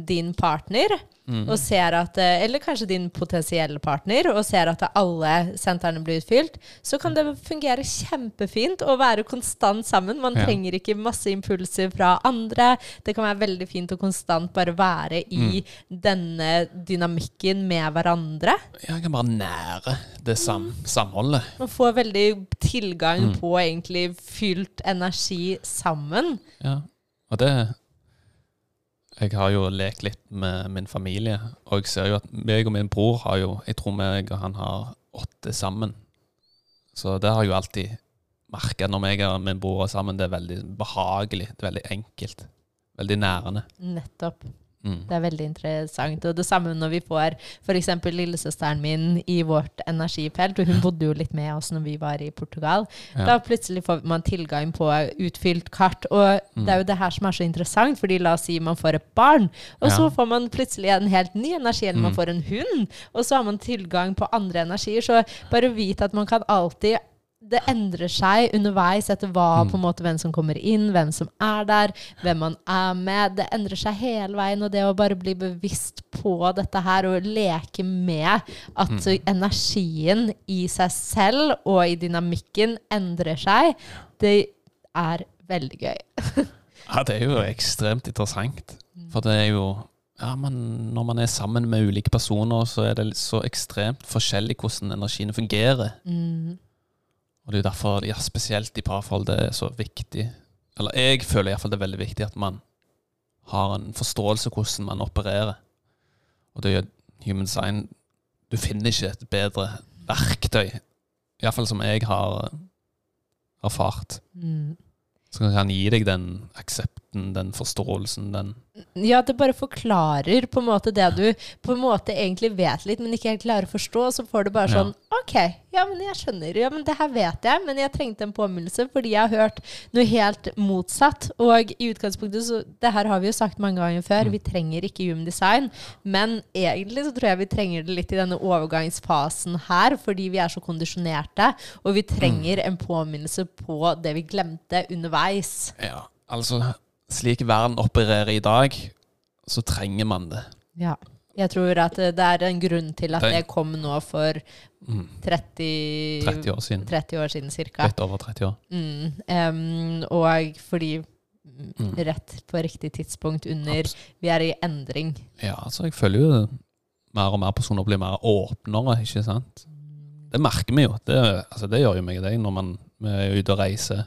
din partner, Mm. og ser at, eh, eller kanskje din potensielle partner, og ser at alle sentrene blir utfylt, så kan det fungere kjempefint å være konstant sammen. Man Ja. trenger ikke masse impulser fra andre. Det kan være veldig fint å konstant bare være i Mm. denne dynamikken med hverandre. Ja, jeg kan bare nære det sam samholdet. Man får veldig tilgang Mm. på egentlig fylt energi sammen. Ja, og det Jeg har jo lekt litt med min familie, og jeg ser jo at meg og min bror har jo Jeg tror meg og han har åtte sammen. Så det har jo alltid merka når meg og min bror er sammen, det er veldig behagelig. Det er veldig enkelt. Veldig nærende. Nettopp. Mm. Det er veldig interessant. Og det samme når vi får f.eks. lillesøsteren min i vårt energifelt, og hun bodde jo litt med oss når vi var i Portugal. Ja. Da plutselig får man tilgang på utfylt kart. Og Mm. det er jo det her som er så interessant, fordi la oss si man får et barn, og Ja. så får man plutselig en helt ny energi, eller man Mm. får en hund, og så har man tilgang på andre energier. Så bare vite at man kan alltid det endrer seg underveis etter hva, Mm. på en måte, hvem som kommer inn, hvem som er der, hvem man er med. Det endrer seg hele veien. Og det å bare bli bevisst på dette her og leke med at Mm. energien i seg selv og i dynamikken endrer seg, det er veldig gøy. Ja, det er jo ekstremt interessant. Mm. For det er jo ja, men Når man er sammen med ulike personer, så er det så ekstremt forskjellig hvordan energiene fungerer. Mm. Og det er jo derfor, ja, spesielt i parforhold, det er så viktig. Eller jeg føler iallfall det er veldig viktig at man har en forståelse av hvordan man opererer. Og det gjør human design Du finner ikke et bedre verktøy, iallfall som jeg har erfart, Mm. Så kan gi deg den aksepten, den forståelsen, den Ja, det bare forklarer på en måte det du på en måte egentlig vet litt, men ikke helt klarer å forstå. Så får du bare Ja. sånn OK, ja, men jeg skjønner. Ja, men det her vet jeg, men jeg trengte en påminnelse fordi jeg har hørt noe helt motsatt. Og i utgangspunktet, så det her har vi jo sagt mange ganger før, Mm. vi trenger ikke human design. Men egentlig så tror jeg vi trenger det litt i denne overgangsfasen her, fordi vi er så kondisjonerte. Og vi trenger en påminnelse på det vi glemte underveis. Ja, altså Slik verden opererer i dag, så trenger man det. Ja. Jeg tror at det er en grunn til at Det- kom nå for Mm. 30, 30 år siden. 30 år siden cirka. Litt over 30 år. Mm. Um, og fordi mm, Mm. rett på riktig tidspunkt under Abs- Vi er i endring. Ja, altså jeg føler jo mer og mer personer blir mer åpnere, ikke sant? Det merker vi jo. Det, altså, det gjør jo meg og deg når man vi er ute og reiser.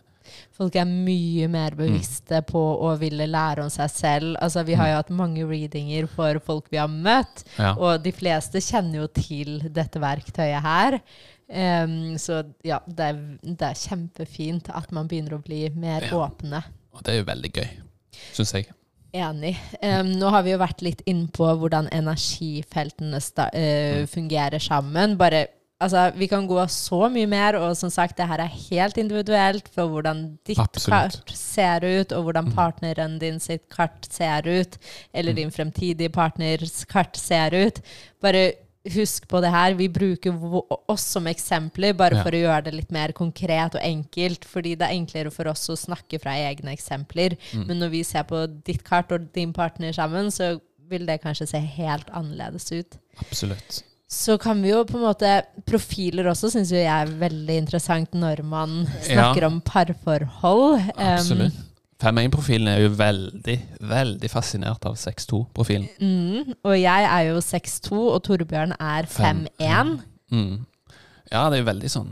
Folk er mye mer bevisste på å ville lære om seg selv. Altså, vi har jo hatt mange readinger for folk vi har møtt, Ja. og de fleste kjenner jo til dette verktøyet her. Um, så ja, det er, det er kjempefint at man begynner å bli mer Ja. åpne. Og det er jo veldig gøy, syns jeg. Enig. Um, nå har vi jo vært litt inn på hvordan energifeltene sta uh, fungerer sammen. Bare, altså, vi kan gå så mye mer, og som sagt, det her er helt individuelt for hvordan ditt Absolutt. kart ser ut, og hvordan Mm. partneren din sitt kart ser ut, eller Mm. din fremtidige partners kart ser ut. Bare husk på det her. Vi bruker oss som eksempler bare Ja. for å gjøre det litt mer konkret og enkelt, fordi det er enklere for oss å snakke fra egne eksempler. Mm. Men når vi ser på ditt kart og din partner sammen, så vil det kanskje se helt annerledes ut. Absolutt. Så kan vi jo på en måte Profiler også syns jo jeg er veldig interessant når man snakker Ja. om parforhold. Um, Absolutt. 5-1-profilen er jo veldig, veldig fascinert av 6-2-profilen. mm, og jeg er jo 6-2, og Torbjørn er 5'1. Mm. Ja, det er jo veldig sånn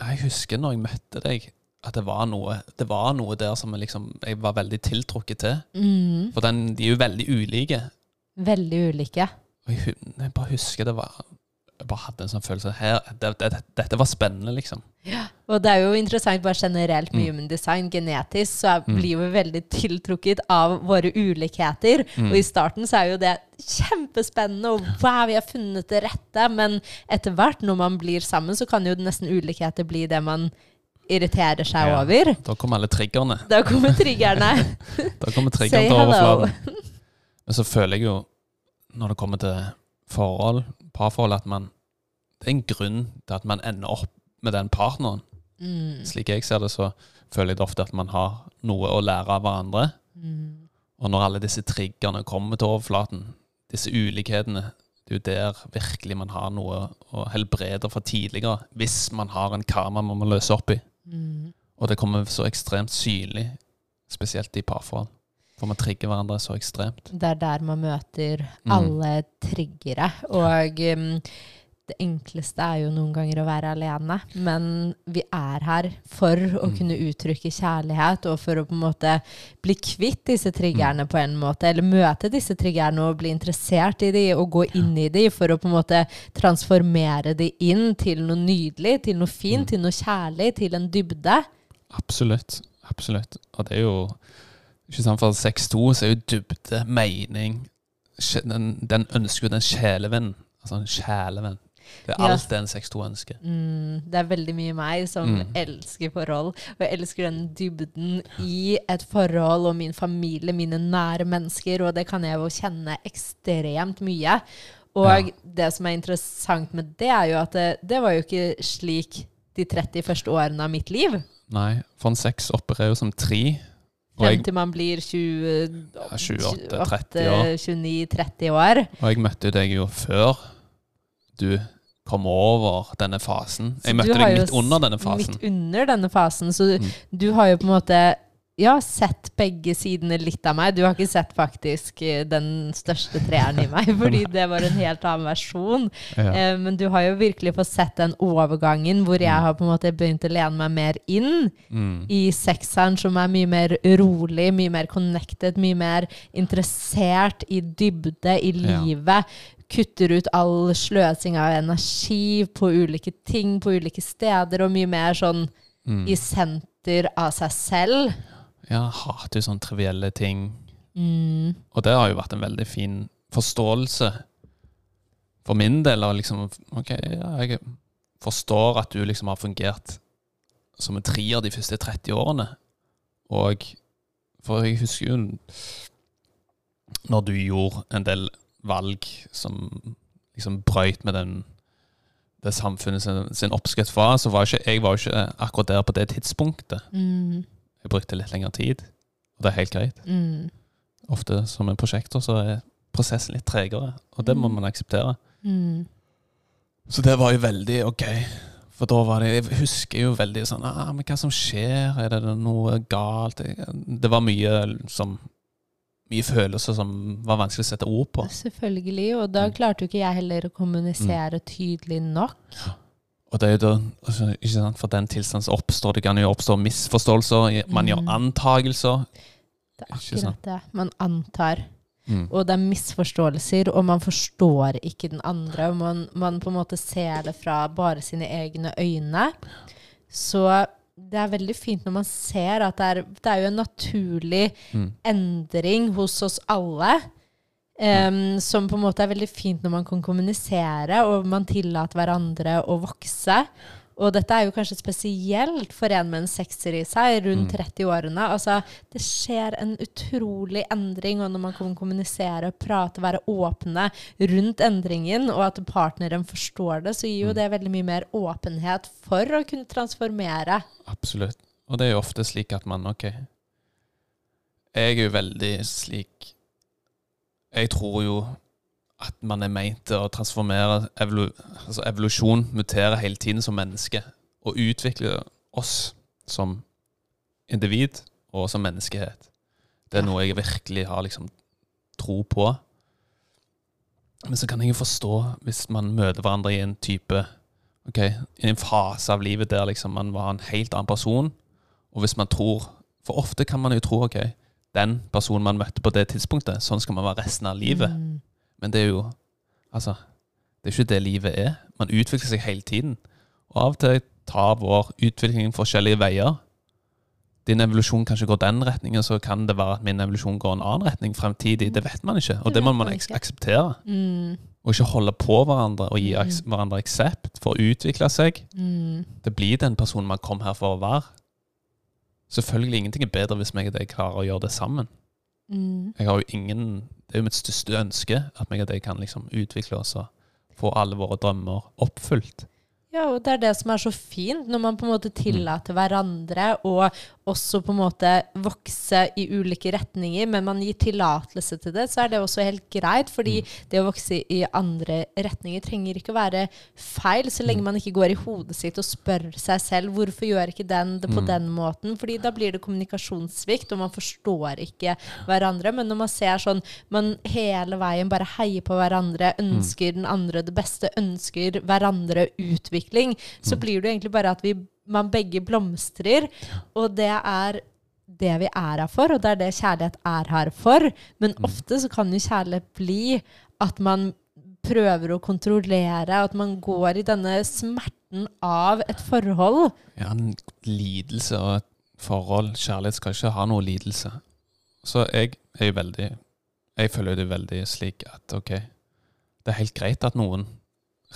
Jeg husker når jeg møtte deg, at det var noe, det var noe der som jeg liksom, jeg var veldig tiltrukket til. Mm, For den, de er jo veldig ulike. veldig ulike. Og jeg, jeg bare husker det var Jeg bare hadde en sånn følelse her, det, det, Dette var spennende, liksom. Og det er jo interessant bare generelt med Mm. human design. Genetisk så er, Mm. blir vi veldig tiltrukket av våre ulikheter. Mm. Og i starten så er jo det kjempespennende, og wow, vi har funnet det rette. Men etter hvert, når man blir sammen, så kan jo nesten ulikheter bli det man irriterer seg Ja. over. Da kommer alle triggerne. Da kommer triggerne. Da kommer triggerne til overflaten. Men så føler jeg jo, når det kommer til forhold, parforhold, at man Det er en grunn til at man ender opp med den partneren. Mm. Slik jeg ser det, så føler jeg det ofte at man har noe å lære av hverandre. Mm. Og når alle disse triggerne kommer til overflaten, disse ulikhetene, det er jo der virkelig man har noe å helbrede fra tidligere, hvis man har en karma man må løse opp i. Mm. Og det kommer så ekstremt synlig, spesielt i parforhold. For man trigger hverandre så ekstremt. Det er der man møter Mm. alle triggere. Og um, det enkleste er jo noen ganger å være alene, men vi er her for å Mm. kunne uttrykke kjærlighet, og for å på en måte bli kvitt disse Mm. triggerne på en måte, eller møte disse triggerne og bli interessert i de, og gå inn i de, for å på en måte transformere de inn til noe nydelig, til noe fint, Mm. til noe kjærlig, til en dybde. Absolutt. Absolutt. Og det er jo ikke sant, For 6-2 så er jo dybde, mening Den, den ønsker jo den sjelevenn. Altså en sjelevenn. Det er alt det en 6-2 ønsker. Mm, det er veldig mye meg som Mm. elsker forhold. Og jeg elsker den dybden i et forhold og min familie, mine nære mennesker. Og det kan jeg jo kjenne ekstremt mye. Og Ja. det som er interessant med det, er jo at det, det var jo ikke slik de 30 første årene av mitt liv. Nei, for en 6 opererer jo som 3. Frem til man blir 20, Ja, 28-30 år. 29-30 år. og jeg møtte deg jo før du kom over denne fasen. Jeg møtte deg midt under denne fasen. Midt under denne fasen. Så Mm. du har jo på en måte ja, sett begge sidene litt av meg. Du har ikke sett faktisk eh, den største treeren i meg, fordi det var en helt annen versjon. Ja. Eh, men du har jo virkelig fått sett den overgangen hvor jeg Mm. har på en måte begynt å lene meg mer inn Mm. i sekseren, som er mye mer rolig, mye mer connected, mye mer interessert i dybde i Ja. livet. Kutter ut all sløsing av energi på ulike ting, på ulike steder, og mye mer sånn Mm. i senter av seg selv. Ja, hater jo sånne trivielle ting. Mm. Og det har jo vært en veldig fin forståelse for min del. Og liksom, ok, ja, jeg forstår at du liksom har fungert som en trier de første 30 årene. Og For jeg husker jo når du gjorde en del valg som liksom brøyt med den det samfunnet sin, sin oppskrift var, så var ikke, jeg var jo ikke akkurat der på det tidspunktet. Mm. Jeg brukte litt lengre tid, og det er helt greit. Mm. Ofte som en prosjektor så er prosessen litt tregere, og det må Mm. man akseptere. Mm. Så det var jo veldig ok. For da var det Jeg husker jo veldig sånn ah, Men hva som skjer? Er det noe galt? Det var mye som Mye følelser som var vanskelig å sette ord på. Selvfølgelig, og da Mm. klarte jo ikke jeg heller å kommunisere tydelig nok. Og det er jo da altså, Ikke sant, For den tilstanden som oppstår, det kan jo oppstå misforståelser. Man gjør Mm. antagelser. Det er akkurat det. Man antar. Mm. Og det er misforståelser, og man forstår ikke den andre. Og man, man på en måte ser det fra bare sine egne øyne. Så det er veldig fint når man ser at det er, det er jo en naturlig Mm. endring hos oss alle. Em, som på en måte er veldig fint når man kan kommunisere, og man tillater hverandre å vokse. Og dette er jo kanskje spesielt for en med en sekser i seg, rundt Mm. 30-årene. Altså, det skjer en utrolig endring, og når man kan kommunisere, prate, være åpne rundt endringen, og at partneren forstår det, så gir jo Mm. det veldig mye mer åpenhet for å kunne transformere. Absolutt. Og det er jo ofte slik at man Ok. Jeg er jo veldig slik Jeg tror jo at man er meint til å transformere evolu altså Evolusjon muterer hele tiden som menneske. Og utvikle oss som individ og som menneskehet. Det er noe jeg virkelig har liksom tro på. Men så kan jeg jo forstå hvis man møter hverandre i en type Ok, i en fase av livet der liksom man var en helt annen person, og hvis man tror For ofte kan man jo tro ok, den personen man møtte på det tidspunktet, sånn skal man være resten av livet. Mm. Men det er jo Altså, det er ikke det livet er. Man utvikler seg hele tiden. Og av og til tar vår utvikling forskjellige veier. Din evolusjon kanskje går den retningen, så kan det være at min evolusjon går en annen retning fremtidig. Det vet man ikke, og Det det må man man ikke. akseptere. Mm. Og ikke holde på hverandre og gi Mm. hverandre aksept for å utvikle seg. Mm. Det blir den personen man kom her for å være. Selvfølgelig, ingenting er bedre hvis meg og deg klarer å gjøre det sammen. Mm. Jeg har jo ingen, Det er jo mitt største ønske at meg og deg kan liksom utvikle oss og få alle våre drømmer oppfylt. Ja, og det er det som er så fint, når man på en måte tillater hverandre å også på en måte vokse i ulike retninger, men man gir tillatelse til det, så er det også helt greit. Fordi det å vokse i andre retninger trenger ikke å være feil, så lenge man ikke går i hodet sitt og spør seg selv hvorfor gjør ikke den det på den måten. fordi da blir det kommunikasjonssvikt, og man forstår ikke hverandre. Men når man ser sånn man hele veien bare heier på hverandre, ønsker den andre det beste, ønsker hverandre utvikling, så blir det egentlig bare at vi man begge blomstrer, og det er det vi er her for, og det er det kjærlighet er her for. Men ofte så kan jo kjærlighet bli at man prøver å kontrollere, at man går i denne smerten av et forhold. Ja, en lidelse og et forhold. Kjærlighet skal ikke ha noe lidelse. Så jeg er jo veldig Jeg føler det veldig slik at OK, det er helt greit at noen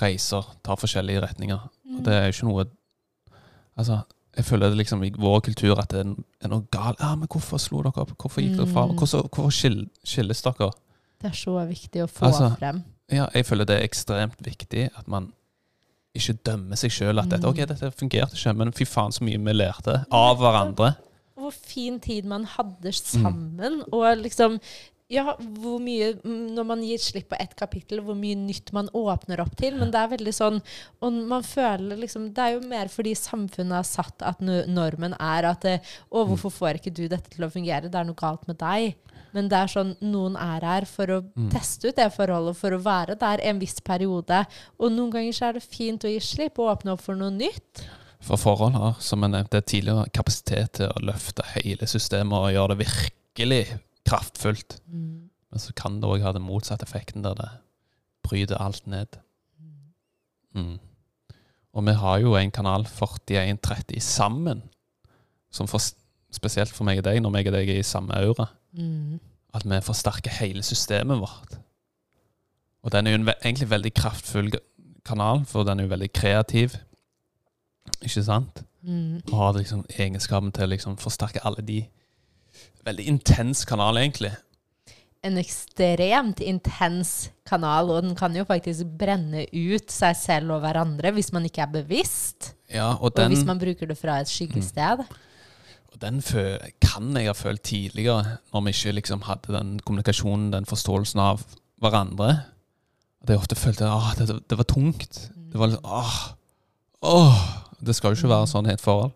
reiser, tar forskjellige retninger. Og det er jo ikke noe Altså, jeg føler det liksom i vår kultur at det er noe galt. Ja, men hvorfor slo dere opp? Hvorfor gikk dere fra? Mm. Hvorfor, hvorfor skilles dere? Det er så viktig å få Altså, frem. Ja, jeg føler det er ekstremt viktig at man ikke dømmer seg sjøl. At dette, Mm. ok, dette fungerte ikke, men fy faen så mye vi lærte av hverandre. Hvor fin tid man hadde Mm. sammen, og liksom ja, hvor mye mm, Når man gir slipp på ett kapittel, hvor mye nytt man åpner opp til. Men det er veldig sånn Og man føler liksom Det er jo mer fordi samfunnet har satt at normen er at eh, Å, hvorfor får ikke du dette til å fungere? Det er noe galt med deg. Men det er sånn Noen er her for å Mm. teste ut det forholdet, for å være der en viss periode. Og noen ganger så er det fint å gi slipp og åpne opp for noe nytt. For forhold har, som jeg nevnte tidligere, kapasitet til å løfte hele systemet og gjøre det virkelig kraftfullt. Men så kan det òg ha den motsatte effekten, der det bryter alt ned. Mm. Og vi har jo en kanal 4130 sammen, som for, spesielt for meg og deg, når meg og deg er i samme aura, Mm. at vi forsterker hele systemet vårt. Og den er jo en ve egentlig veldig kraftfull kanal, for den er jo veldig kreativ. Ikke sant? Mm. Og har liksom egenskapen til å liksom forsterke alle de Veldig intens kanal, egentlig. en ekstremt intens kanal, og den kan jo faktisk brenne ut seg selv og hverandre hvis man ikke er bevisst, Ja, og og hvis man bruker det fra et skyggested. og den kan jeg ha følt tidligere, når vi ikke liksom hadde den kommunikasjonen, den forståelsen av hverandre. At jeg ofte følte at det, det var tungt. Det var liksom åh, åh, Det skal jo ikke være sånn i et forhold.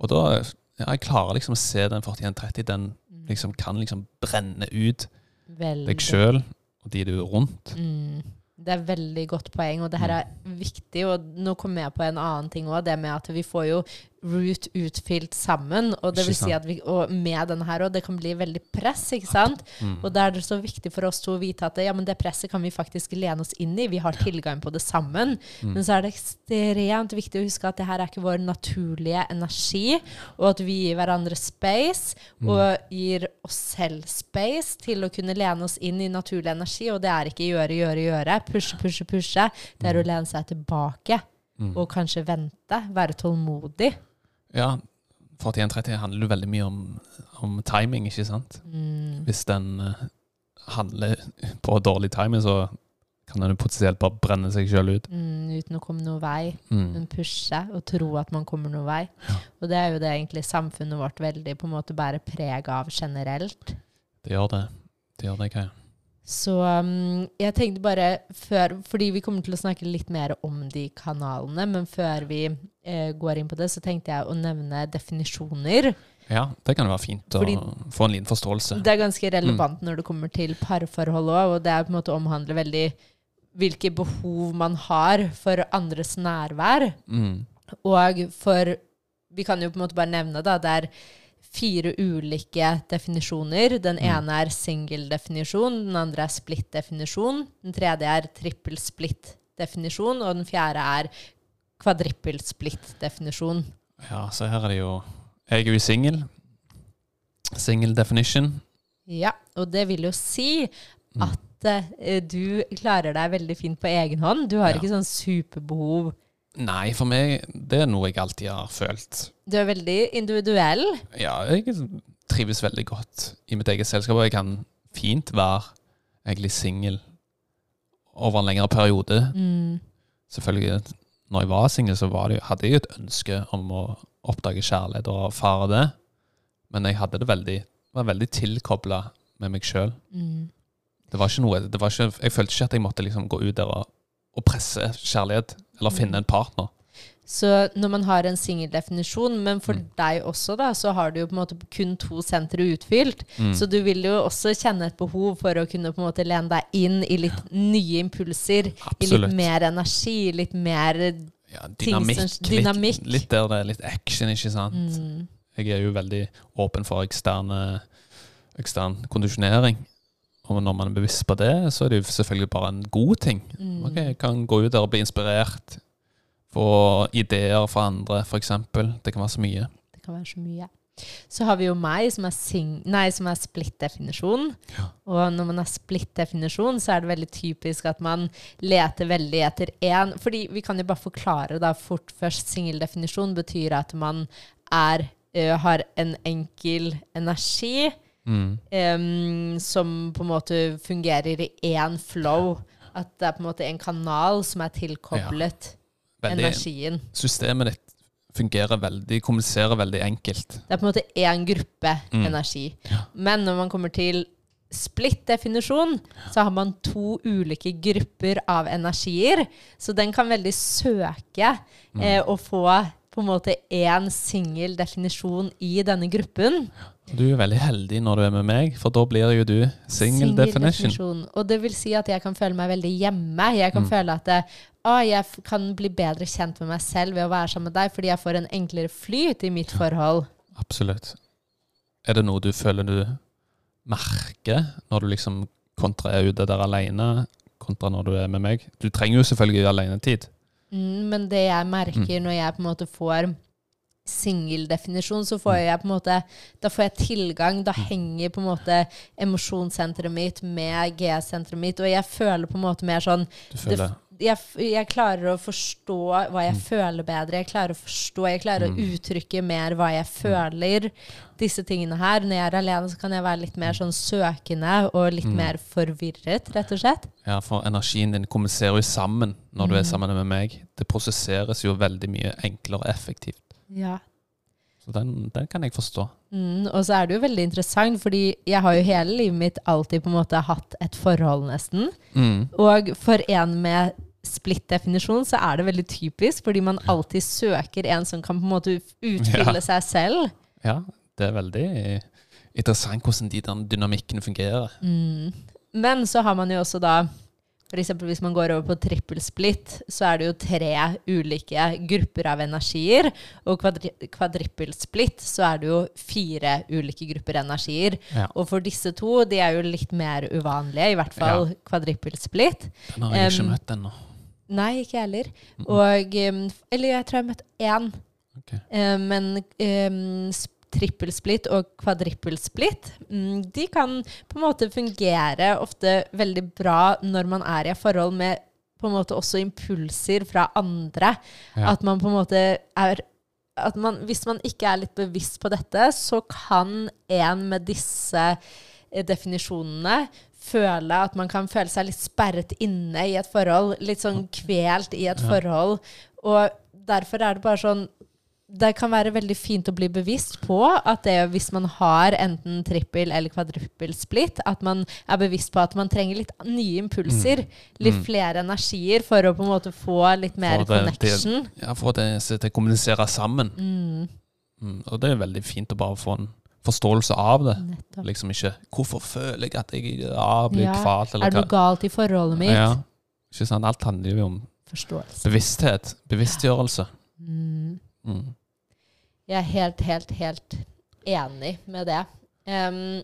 Og da ja, jeg klarer liksom å se den 4130. Den liksom kan liksom brenne ut Veldig. deg sjøl og de du er rundt. Mm. Det er veldig godt poeng, og det her er viktig. Og nå kommer jeg på en annen ting òg, det med at vi får jo root utfylt sammen. Og det vil si at vi, og med den her òg, det kan bli veldig press, ikke sant? Mm. Og da er det så viktig for oss to å vite at det, ja, men det presset kan vi faktisk lene oss inn i. Vi har tilgang på det sammen. Mm. Men så er det ekstremt viktig å huske at det her er ikke vår naturlige energi, og at vi gir hverandre space, Mm. og gir oss selv space til å kunne lene oss inn i naturlig energi. Og det er ikke gjøre, gjøre, gjøre, pushe, pushe, pushe. Det er å lene seg tilbake Mm. og kanskje vente, være tålmodig. Ja, 4130 handler jo veldig mye om, om timing, ikke sant? Mm. Hvis den eh, handler på dårlig timing, så kan den potensielt bare brenne seg sjøl ut. Mm, uten å komme noen vei. Mm. Men pushe og tro at man kommer noen vei. Ja. Og det er jo det egentlig samfunnet vårt veldig på en måte bærer preg av generelt. Det gjør det. Det gjør det, Kaja. Så um, jeg tenkte bare før Fordi vi kommer til å snakke litt mer om de kanalene, men før vi eh, går inn på det, så tenkte jeg å nevne definisjoner. Ja, det kan jo være fint å Fordi- få en liten forståelse. Det er ganske relevant når det kommer til parforhold òg, og det er på en måte omhandler veldig hvilke behov man har for andres nærvær. Mm. Og for Vi kan jo på en måte bare nevne da, det er fire ulike definisjoner. Den Mm. ene er single-definisjon, den andre er split-definisjon, den tredje er trippel-split-definisjon, og den fjerde er kvadrippel-split-definisjon. Ja, så her er det jo Jeg er jo singel. Single definition. Ja, og det vil jo si Mm. at mm. du klarer deg veldig fint på egen hånd. Du har Ja. ikke sånn superbehov. Nei, for meg det er noe jeg alltid har følt. Du er veldig individuell. Ja, jeg trives veldig godt i mitt eget selskap, og jeg kan fint være egentlig singel over en lengre periode. Mm. Selvfølgelig når jeg var singel, så var det, hadde jeg et ønske om å oppdage kjærlighet og erfare det. Men jeg hadde det veldig, var veldig tilkobla med meg sjøl. Mm. Det var ikke noe det var ikke, Jeg følte ikke at jeg måtte liksom gå ut der og, og presse kjærlighet, eller finne en partner. Så når man har en singeldefinisjon, men for Mm. deg også, da, så har du jo på en måte kun to sentre utfylt. Mm. Så du vil jo også kjenne et behov for å kunne på en måte lene deg inn i litt nye impulser. Absolutt. I litt mer energi, litt mer Ja, ting som- dynamikk. dynamikk. Litt, litt der det er litt action, ikke sant. mm, Jeg er jo veldig åpen for eksterne, ekstern kondisjonering. Og når man er bevisst på det, så er det jo selvfølgelig bare en god ting. mm. Okay, Jeg kan gå ut der og bli inspirert. Få ideer fra andre, f.eks. Det kan være så mye. Det kan være så mye. Så har vi jo meg, som er, sing nei, som er splitt-definisjon. Ja. Og når man er splitt-definisjon, så er det veldig typisk at man leter veldig etter én Fordi vi kan jo bare forklare da fort først. Singeldefinisjon betyr at man er, ø, har en enkel energi Mm. Um, som på en måte fungerer i én flow. At det er på en måte en kanal som er tilkoblet Veldig, energien. systemet ditt fungerer veldig, kommuniserer veldig enkelt. Det er på en måte én gruppe Mm. energi. Ja. Men når man kommer til splitt-definisjon, så har man to ulike grupper av energier. Så den kan veldig søke Mm. eh, å få på en måte én singel definisjon i denne gruppen. Du er veldig heldig når du er med meg, for da blir jo du single definition. definition. Og det vil si at jeg kan føle meg veldig hjemme. Jeg kan Mm. føle at det, å, jeg kan bli bedre kjent med meg selv ved å være sammen med deg, fordi jeg får en enklere flyt i mitt forhold. Absolutt. Er det noe du føler du merker når du liksom kontra er ute der alene, kontra når du er med meg? Du trenger jo selvfølgelig alenetid. Mm, men det jeg merker Mm. når jeg på en måte får singeldefinisjon, så får jeg på en måte Da får jeg tilgang. Da Mm. henger på en måte emosjonssenteret mitt med G-senteret mitt, og jeg føler på en måte mer sånn Du føler jeg, jeg klarer å forstå hva jeg Mm. føler bedre. Jeg klarer å forstå, jeg klarer å Mm. uttrykke mer hva jeg føler. Disse tingene her. Når jeg er alene, så kan jeg være litt mer sånn søkende og litt Mm. mer forvirret, rett og slett. Ja, for energien din kommuniserer jo sammen når du er Mm. sammen med meg. Det prosesseres jo veldig mye enklere og effektivt. Ja. Så den, den kan jeg forstå. Mm, og så er det jo veldig interessant, fordi jeg har jo hele livet mitt alltid på en måte hatt et forhold, nesten. Mm. Og for en med splitt-definisjon så er det veldig typisk, fordi man alltid søker en som kan på en måte utfylle Ja. seg selv. Ja, det er veldig interessant hvordan de der dynamikkene fungerer. Mm. Men så har man jo også da eksempel hvis man går over på trippelsplitt, så er det jo tre ulike grupper av energier. Og kvadri kvadrippelsplitt, så er det jo fire ulike grupper energier. Ja. Og for disse to, de er jo litt mer uvanlige, i hvert fall kvadrippelsplitt. Den har jeg ikke um, møtt ennå. Nei, ikke jeg heller. Og Eller jeg tror jeg har møtt én. Okay. Um, men um, trippelsplitt og kvadrippelsplitt, mm, de kan på en måte fungere ofte veldig bra når man er i et forhold med på en måte også impulser fra andre. Ja. At man på en måte er at man, Hvis man ikke er litt bevisst på dette, så kan en med disse eh, definisjonene føle at man kan føle seg litt sperret inne i et forhold. Litt sånn kvelt i et Ja. forhold. Og derfor er det bare sånn det kan være veldig fint å bli bevisst på at det, hvis man har enten trippel eller kvadruppelsplitt, at man er bevisst på at man trenger litt nye impulser. Litt Mm. flere energier for å på en måte få litt mer For det- det- connection. Ja, for at det, kommuniserer sammen. Mm, Mm. Og det er veldig fint å bare få en forståelse av det. nettopp. Liksom ikke 'Hvorfor føler jeg at jeg ja, blir Ja, kvalt?' eller Er det noe galt i forholdet mitt? Ja. Ikke sant? Alt handler jo om Forståelse. bevissthet. Bevisstgjørelse. Mm. Mm. Jeg er helt, helt, helt enig med det. Um,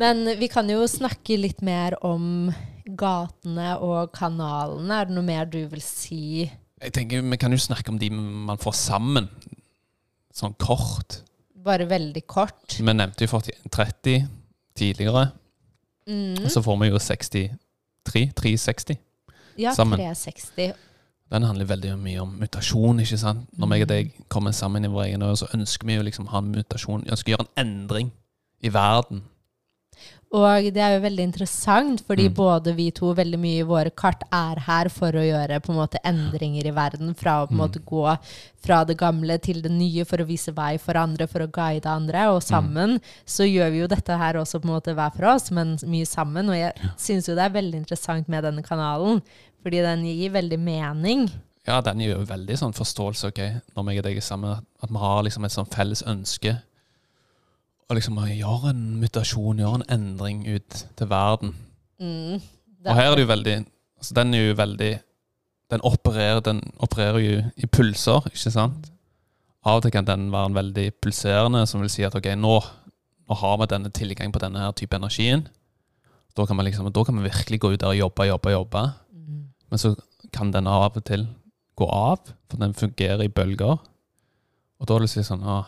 men vi kan jo snakke litt mer om gatene og kanalene. Er det noe mer du vil si? Jeg tenker Vi kan jo snakke om de man får sammen. Sånn kort. Bare veldig kort. Vi nevnte jo 40 30 tidligere. Mm. Og så får vi jo 63. 360. Ja, sammen. 360. Den handler veldig mye om mutasjon. ikke sant? Når meg og Mm. deg kommer sammen i vår egen øye, så ønsker vi jo liksom ha en mutasjon. Vi ønsker å gjøre en endring i verden. Og det er jo veldig interessant, fordi Mm. både vi to, veldig mye i våre kart, er her for å gjøre på en måte endringer i verden. Fra å på en Mm. måte gå fra det gamle til det nye for å vise vei for andre, for å guide andre. Og sammen så gjør vi jo dette her også på en måte hver for oss, men mye sammen. Og jeg syns jo det er veldig interessant med denne kanalen, fordi den gir veldig mening. Ja, den gir jo veldig sånn forståelse, ok, når meg og deg er sammen, at vi har liksom et sånn felles ønske. Og liksom å gjøre en mutasjon, gjøre en endring ut til verden. Mm. Og her er det jo veldig altså Den er jo veldig Den opererer, den opererer jo i pulser, ikke sant? Av og til kan den være en veldig pulserende, som vil si at ok, nå, nå har vi denne tilgang på denne her type energien. Da kan, vi liksom, da kan vi virkelig gå ut der og jobbe, jobbe, jobbe. Mm. Men så kan den av og til gå av, for den fungerer i bølger. Og da er det liksom sånn ah,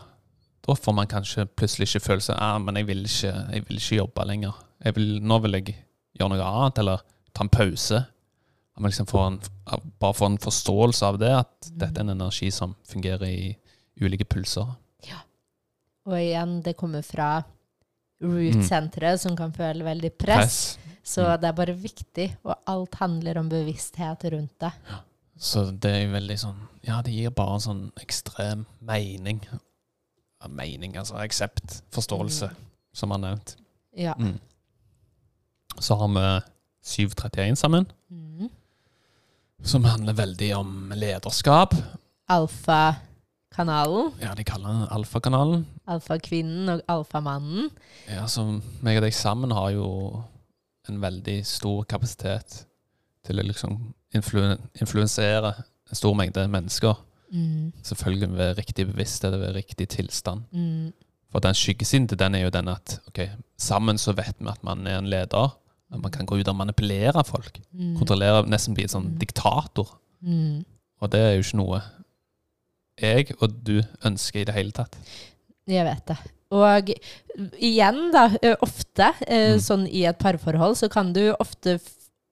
Da får man kanskje plutselig ikke følelse ah, men jeg vil ikke, jeg vil ikke jobbe lenger. Jeg vil, nå vil jeg gjøre noe annet, eller ta en pause. At man liksom får en, bare får en forståelse av det, at dette er en energi som fungerer i ulike pulser. Ja. Og igjen, det kommer fra root-senteret, som kan føle veldig press. Mm. Press. Så Mm. det er bare viktig, og alt handler om bevissthet rundt det. Så det er veldig sånn Ja, det gir bare en sånn ekstrem mening. Ja, mening, altså aksept, forståelse, som er nevnt. Ja. Mm. Så har vi 731 sammen, Mm. som handler veldig om lederskap. Alfakanalen, Ja, de kaller den alfakanalen. alfakvinnen og alfamannen. Ja, så meg og deg sammen har jo en veldig stor kapasitet til å liksom influen influensere en stor mengde mennesker. Mm. Selvfølgelig ved riktig bevissthet og ved riktig tilstand. Mm. For den skyggesiden til den er jo den at ok, sammen så vet vi at man er en leder. At man kan gå ut og manipulere folk. Mm. Kontrollere, nesten bli en sånn Mm. diktator. Mm. Og det er jo ikke noe jeg og du ønsker i det hele tatt. Jeg vet det. Og igjen, da, ofte Mm. sånn i et parforhold, så kan du ofte,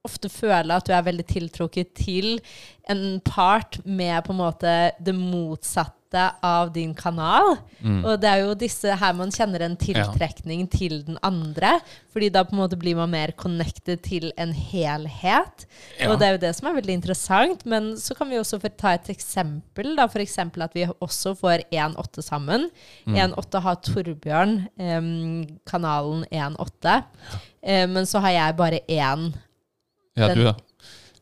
ofte føle at du er veldig tiltrukket til en part med på en måte det motsatte av din kanal. Mm. Og det er jo disse her man kjenner en tiltrekning til den andre, fordi da på en måte blir man mer connected til en helhet. Ja. Og det er jo det som er veldig interessant, men så kan vi også ta et eksempel, da, eksempel at vi også får 1-8 sammen. Mm. 1-8 har Torbjørn, um, kanalen 1-8, eh, men så har jeg bare én ja, den- du, ja.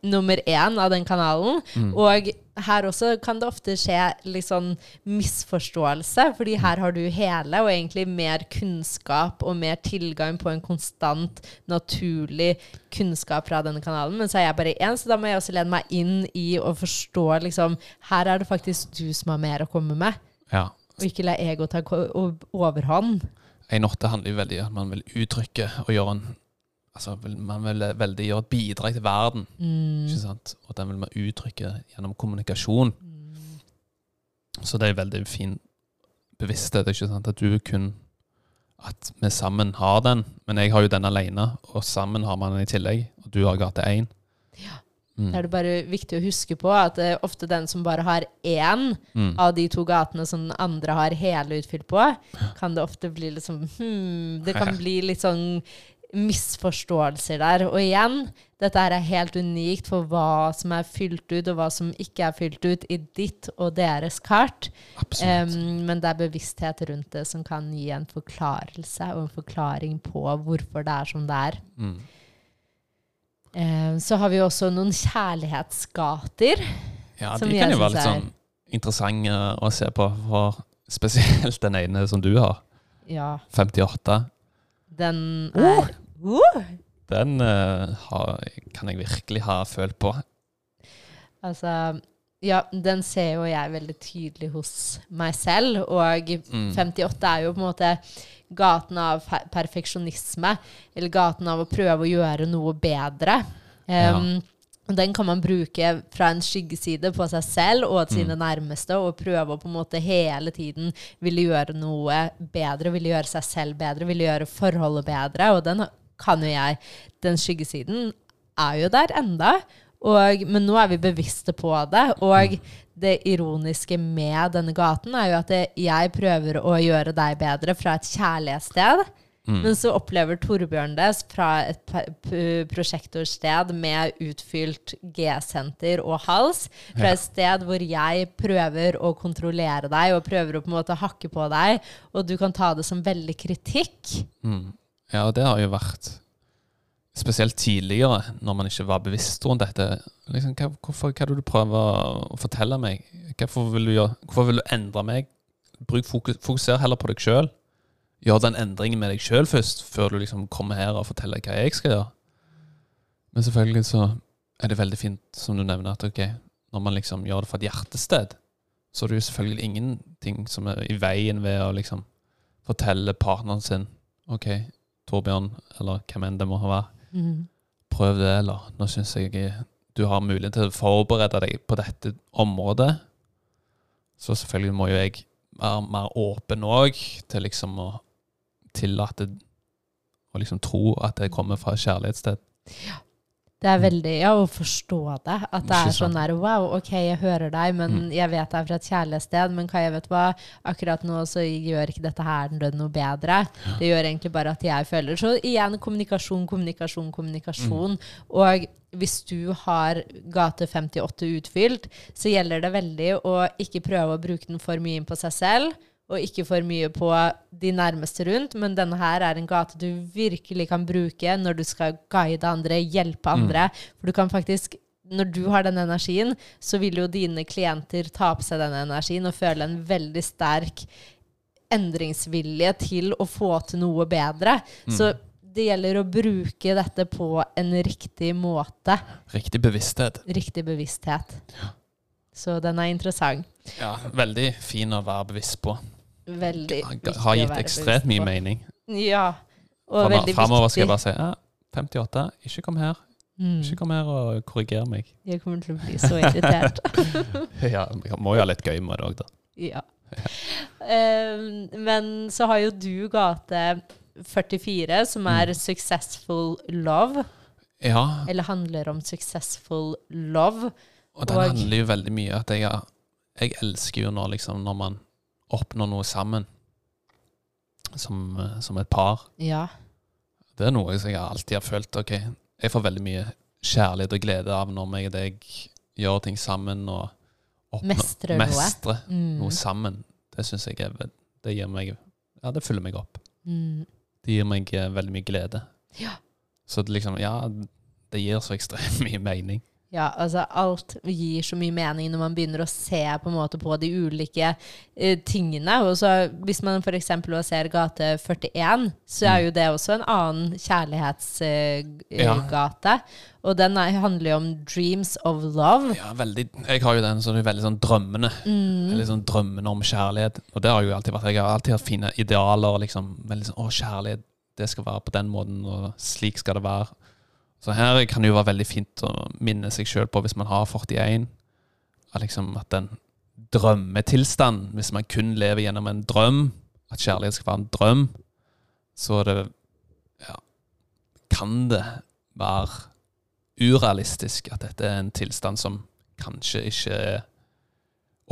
Nummer én av den kanalen. Mm. Og her også kan det ofte skje litt sånn misforståelse, fordi her har du hele, og egentlig mer kunnskap og mer tilgang på en konstant, naturlig kunnskap fra denne kanalen. Men så er jeg bare én, så da må jeg også lene meg inn i å forstå liksom Her er det faktisk du som har mer å komme med, ja. og ikke la ego ta overhånd. En åtte handler jo veldig om at man vil uttrykke og gjøre en Altså, vil- man vil veldig gjøre et bidrag til verden, Mm. ikke sant? Og den vil man uttrykke gjennom kommunikasjon. Så det er veldig fin bevissthet, ikke sant? At du kun At vi sammen har den, men jeg har jo den alene, og sammen har man den i tillegg. Og du har gate én. Ja. Mm. Da er det bare viktig å huske på at det er ofte den som bare har én Mm. av de to gatene som den andre har hele utfylt på, kan det ofte bli litt sånn hmm, Det kan bli litt sånn misforståelser der. Og igjen, dette her er helt unikt for hva som er fylt ut, og hva som ikke er fylt ut i ditt og deres kart. Absolutt. Men det er bevissthet rundt det som kan gi en forklarelse og en forklaring på hvorfor det er som det er. Mm. Um, så har vi også noen kjærlighetsgater. Ja, Som de kan jo være litt er- sånn interessante å se på, for spesielt den ene som du har, Ja, 58. den Oh! Uh! Den uh, har, kan jeg virkelig ha følt på. Altså, ja, den ser jo jeg veldig tydelig hos meg selv, og Mm. 58 er jo på en måte gaten av perfeksjonisme, eller gaten av å prøve å gjøre noe bedre. Um, ja. Den kan man bruke fra en skyggeside på seg selv og Mm. sine nærmeste, og prøve å på en måte hele tiden ville gjøre noe bedre, ville gjøre seg selv bedre, ville gjøre forholdet bedre. Og den kan jo jeg. Den skyggesiden er jo der enda. Og, men nå er vi bevisste på det. Og det ironiske med denne gaten er jo at jeg prøver å gjøre deg bedre fra et kjærlighetssted. Mm. Men så opplever Torbjørn det fra et prosjektorsted med utfylt G-senter og hals. Fra et sted hvor jeg prøver å kontrollere deg og prøver å på en måte hakke på deg, og du kan ta det som veldig kritikk. Mm. Ja, og det har jo vært Spesielt tidligere, når man ikke var bevisst rundt dette. Liksom, hva, hvorfor, hva er det du prøver å fortelle meg? Hvorfor vil du, gjøre, hvorfor vil du endre meg? Bruk fokus, fokuser heller på deg sjøl. Gjør den endringen med deg sjøl først, før du liksom kommer her og forteller hva jeg skal gjøre. Men selvfølgelig så er det veldig fint, som du nevner, at ok, når man liksom gjør det fra et hjertested, så er det jo selvfølgelig ingenting som er i veien ved å liksom fortelle partneren sin OK, Torbjørn, eller hvem enn det må være, prøv det, eller nå syns jeg du har mulighet til å forberede deg på dette området. Så selvfølgelig må jo jeg være mer åpen òg til liksom å tillate og liksom tro at det kommer fra et kjærlighetssted. Det er veldig Ja, å forstå det. At det er sånn der Wow, OK, jeg hører deg, men Mm. jeg vet det er fra et kjærlighetssted. Men hva jeg vet hva, akkurat nå så gjør ikke dette her det noe bedre. Det gjør egentlig bare at jeg føler Så igjen kommunikasjon, kommunikasjon, kommunikasjon. Og hvis du har gate 58 utfylt, så gjelder det veldig å ikke prøve å bruke den for mye inn på seg selv. Og ikke for mye på de nærmeste rundt, men denne her er en gate du virkelig kan bruke når du skal guide andre, hjelpe andre. For du kan faktisk når du har den energien, så vil jo dine klienter ta på seg den energien og føle en veldig sterk endringsvilje til å få til noe bedre. Så det gjelder å bruke dette på en riktig måte. Riktig bevissthet. Riktig bevissthet. Så den er interessant. Ja, veldig fin å være bevisst på. Veldig viktig Har gitt ekstremt mye mening. Ja. Og Framo- veldig Framover skal jeg bare si ja, 58, ikke kom her. Mm. Ikke kom her og korriger meg. Jeg kommer til å bli så irritert. Ja, må jo ha litt gøy med det òg, da. Ja. Ehm, men så har jo du gate 44, som er Mm. Successful Love. Ja, Eller handler om Successful Love. og den Og- handler jo veldig mye at jeg, jeg elsker jo når, liksom, når man oppnår noe sammen. Som, eh, som et par. Ja. Det er noe som jeg alltid har følt Ok, jeg får veldig mye kjærlighet og glede av når meg og deg gjør ting sammen og oppnå- Mestrer noe. Mm. noe sammen. Det syns jeg er Det gir meg Ja, det fyller meg opp. Mm. Det gir meg eh, veldig mye glede. Ja. Så det liksom Ja, det gir så ekstremt mye mening. Ja, altså alt gir så mye mening når man begynner å se på måte på de ulike uh, tingene. Og så hvis man f.eks. ser gate 41, så er Mm. jo det også en annen kjærlighetsgate. Ja. Og den er, handler jo om dreams of love. Ja, veldig Jeg har jo den som er veldig sånn drømmende. Mm. Veldig sånn drømmende om kjærlighet. Og det har jo alltid vært Jeg har alltid hatt fine idealer. liksom Veldig sånn Å, kjærlighet, det skal være på den måten, og slik skal det være. Så her kan det jo være veldig fint å minne seg sjøl på, hvis man har 41, at liksom at den drømmetilstand, hvis man kun lever gjennom en drøm, at kjærlighet skal være en drøm, så det Ja, kan det være urealistisk at dette er en tilstand som kanskje ikke er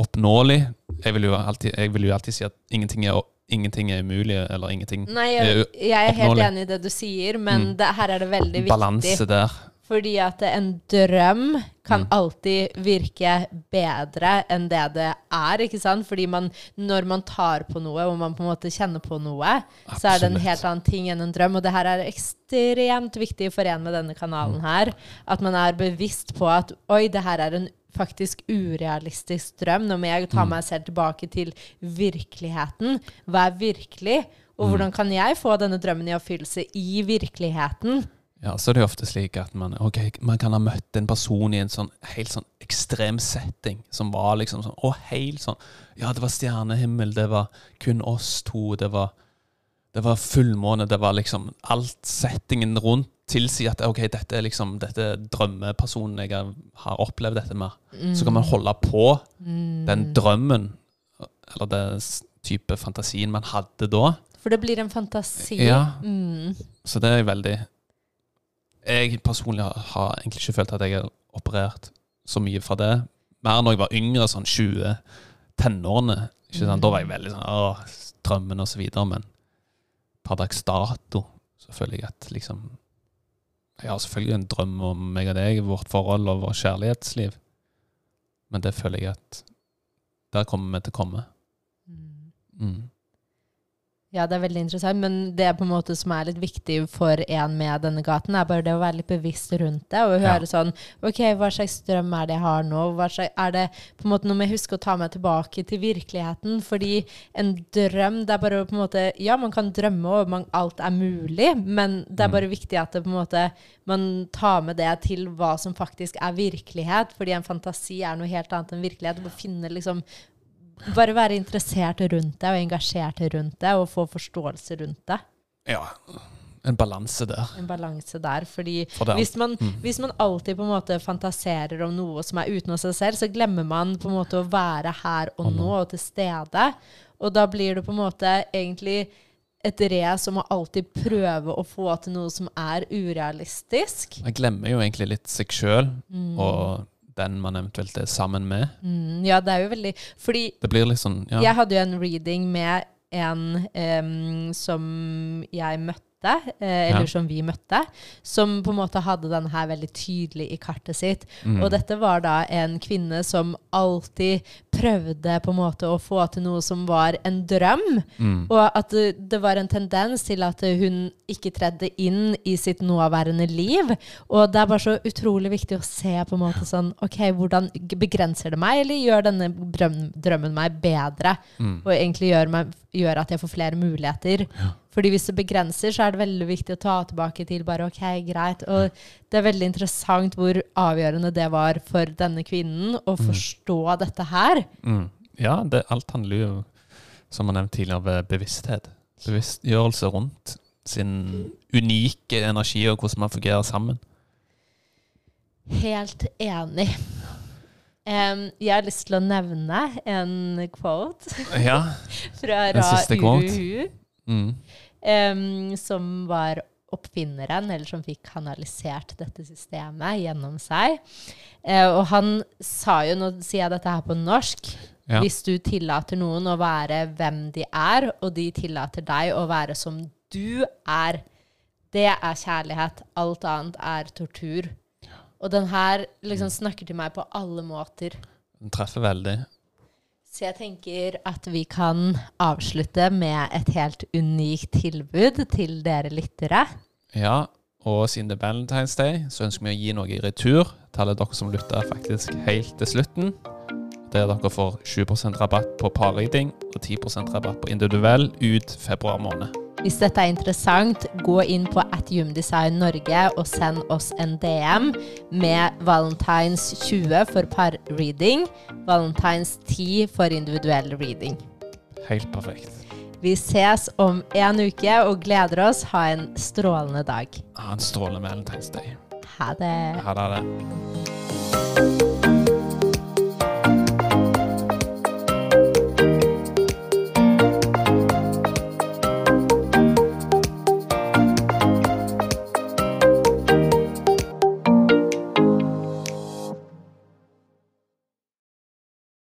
oppnåelig. Jeg vil jo alltid, vil jo alltid si at ingenting er, ingenting er umulig, eller ingenting Nei, jeg, jeg er helt enig i det du sier, men Mm. det, her er det veldig viktig. balanse der. Fordi at en drøm kan Mm. alltid virke bedre enn det det er, ikke sant? Fordi man, når man tar på noe, og man på en måte kjenner på noe, så er det en helt annen ting enn en drøm. Og det her er ekstremt viktig for en med denne kanalen Mm. her. At man er bevisst på at oi, det her er en faktisk urealistisk drøm. Nå må jeg ta Mm. meg selv tilbake til virkeligheten. Hva er virkelig? Og Mm. hvordan kan jeg få denne drømmen i oppfyllelse i virkeligheten? Ja, så er det ofte slik at man, okay, man kan ha møtt en person i en sånn helt sånn ekstrem setting, som var liksom sånn, Og helt sånn, ja, det var stjernehimmel, det var kun oss to, det var, det var fullmåne, det var liksom, alt settingen rundt tilsier at, ok, dette er liksom, dette er drømmepersonen jeg har- opplevd dette med. Så kan man holde på Mm. den drømmen, eller den type fantasien man hadde da. For det blir en fantasi. Ja. Mm. Så det er veldig Jeg personlig har, egentlig ikke følt at jeg har operert så mye fra det. Mer når jeg var yngre, sånn 20, tenårene. Ikke sant? Da var jeg veldig sånn Åh, drømmen og så videre. Men per dags dato så føler jeg at liksom Jeg har selvfølgelig en drøm om meg og deg, vårt forhold og vårt kjærlighetsliv. Men det føler jeg at Der kommer vi til å komme. Mm. Ja, det er veldig interessant, men det på en måte som er litt viktig for en med denne gaten, er bare det å være litt bevisst rundt det, og høre Ja. sånn OK, hva slags drøm er det jeg har nå? Slags, er det på en måte noe med å huske å ta meg tilbake til virkeligheten? Fordi en drøm, det er bare på en måte Ja, man kan drømme, og man, alt er mulig, men det er Mm. bare viktig at det på en måte man tar med det til hva som faktisk er virkelighet, fordi en fantasi er noe helt annet enn virkelighet. Å finne liksom bare være interessert rundt det og engasjert rundt det og få forståelse rundt det. Ja. En balanse der. En balanse der. Fordi For hvis man, Mm. hvis man alltid på en måte fantaserer om noe som er utenom seg selv, så glemmer man på en måte å være her og nå og til stede. Og da blir det på en måte egentlig et race om å alltid prøve å få til noe som er urealistisk. Man glemmer jo egentlig litt seg sjøl Mm. og den man eventuelt er sammen med. Mm, ja, det er jo veldig Fordi Det blir litt sånn ja. Jeg hadde jo en reading med en um, som jeg møtte, eh, eller Ja. som vi møtte, som på en måte hadde den her veldig tydelig i kartet sitt. Mm. Og dette var da en kvinne som alltid prøvde på en måte å få til noe som var en drøm. Mm. Og at det, var en tendens til at hun ikke tredde inn i sitt nåværende liv. Og det er bare så utrolig viktig å se på en måte sånn OK, hvordan begrenser det meg, eller gjør denne drøm, drømmen meg bedre? Mm. Og egentlig gjør, meg, gjør at jeg får flere muligheter. Ja. Fordi hvis det begrenser, så er det veldig viktig å ta tilbake til bare OK, greit. Og det er veldig interessant hvor avgjørende det var for denne kvinnen å forstå dette her. Mm. Ja, det, alt handler jo, som jeg nevnte tidligere, ved bevissthet. Bevisstgjørelse rundt sin unike energi og hvordan man fungerer sammen. Helt enig. Um, jeg har lyst til å nevne en quote Ja. fra Ra Uhu. Mm. Em, som var oppfinneren, eller som fikk kanalisert dette systemet gjennom seg. Uh, og han sa jo, nå sier jeg dette her på norsk, Ja. hvis du tillater noen å være hvem de er, og de tillater deg å være som du er, det er kjærlighet. Alt annet er tortur. Og den her liksom snakker til meg på alle måter. Den treffer veldig. Så jeg tenker at vi kan avslutte med et helt unikt tilbud til dere lyttere. Ja, og siden det er Valentine's Day, så ønsker vi å gi noe i retur til alle dere som lytter faktisk helt til slutten. Der dere får 20% rabatt på parriding og 10% rabatt på individuell ut februar måned. Hvis dette er interessant, gå inn på atjumdesign Norge og send oss en DM med Valentines 20 for par-reading, Valentines 10 for individuell reading. Helt perfekt. Vi ses om en uke og gleder oss. Ha en strålende dag. Ha en strålende Valentine's Day. Ha det. Ha det.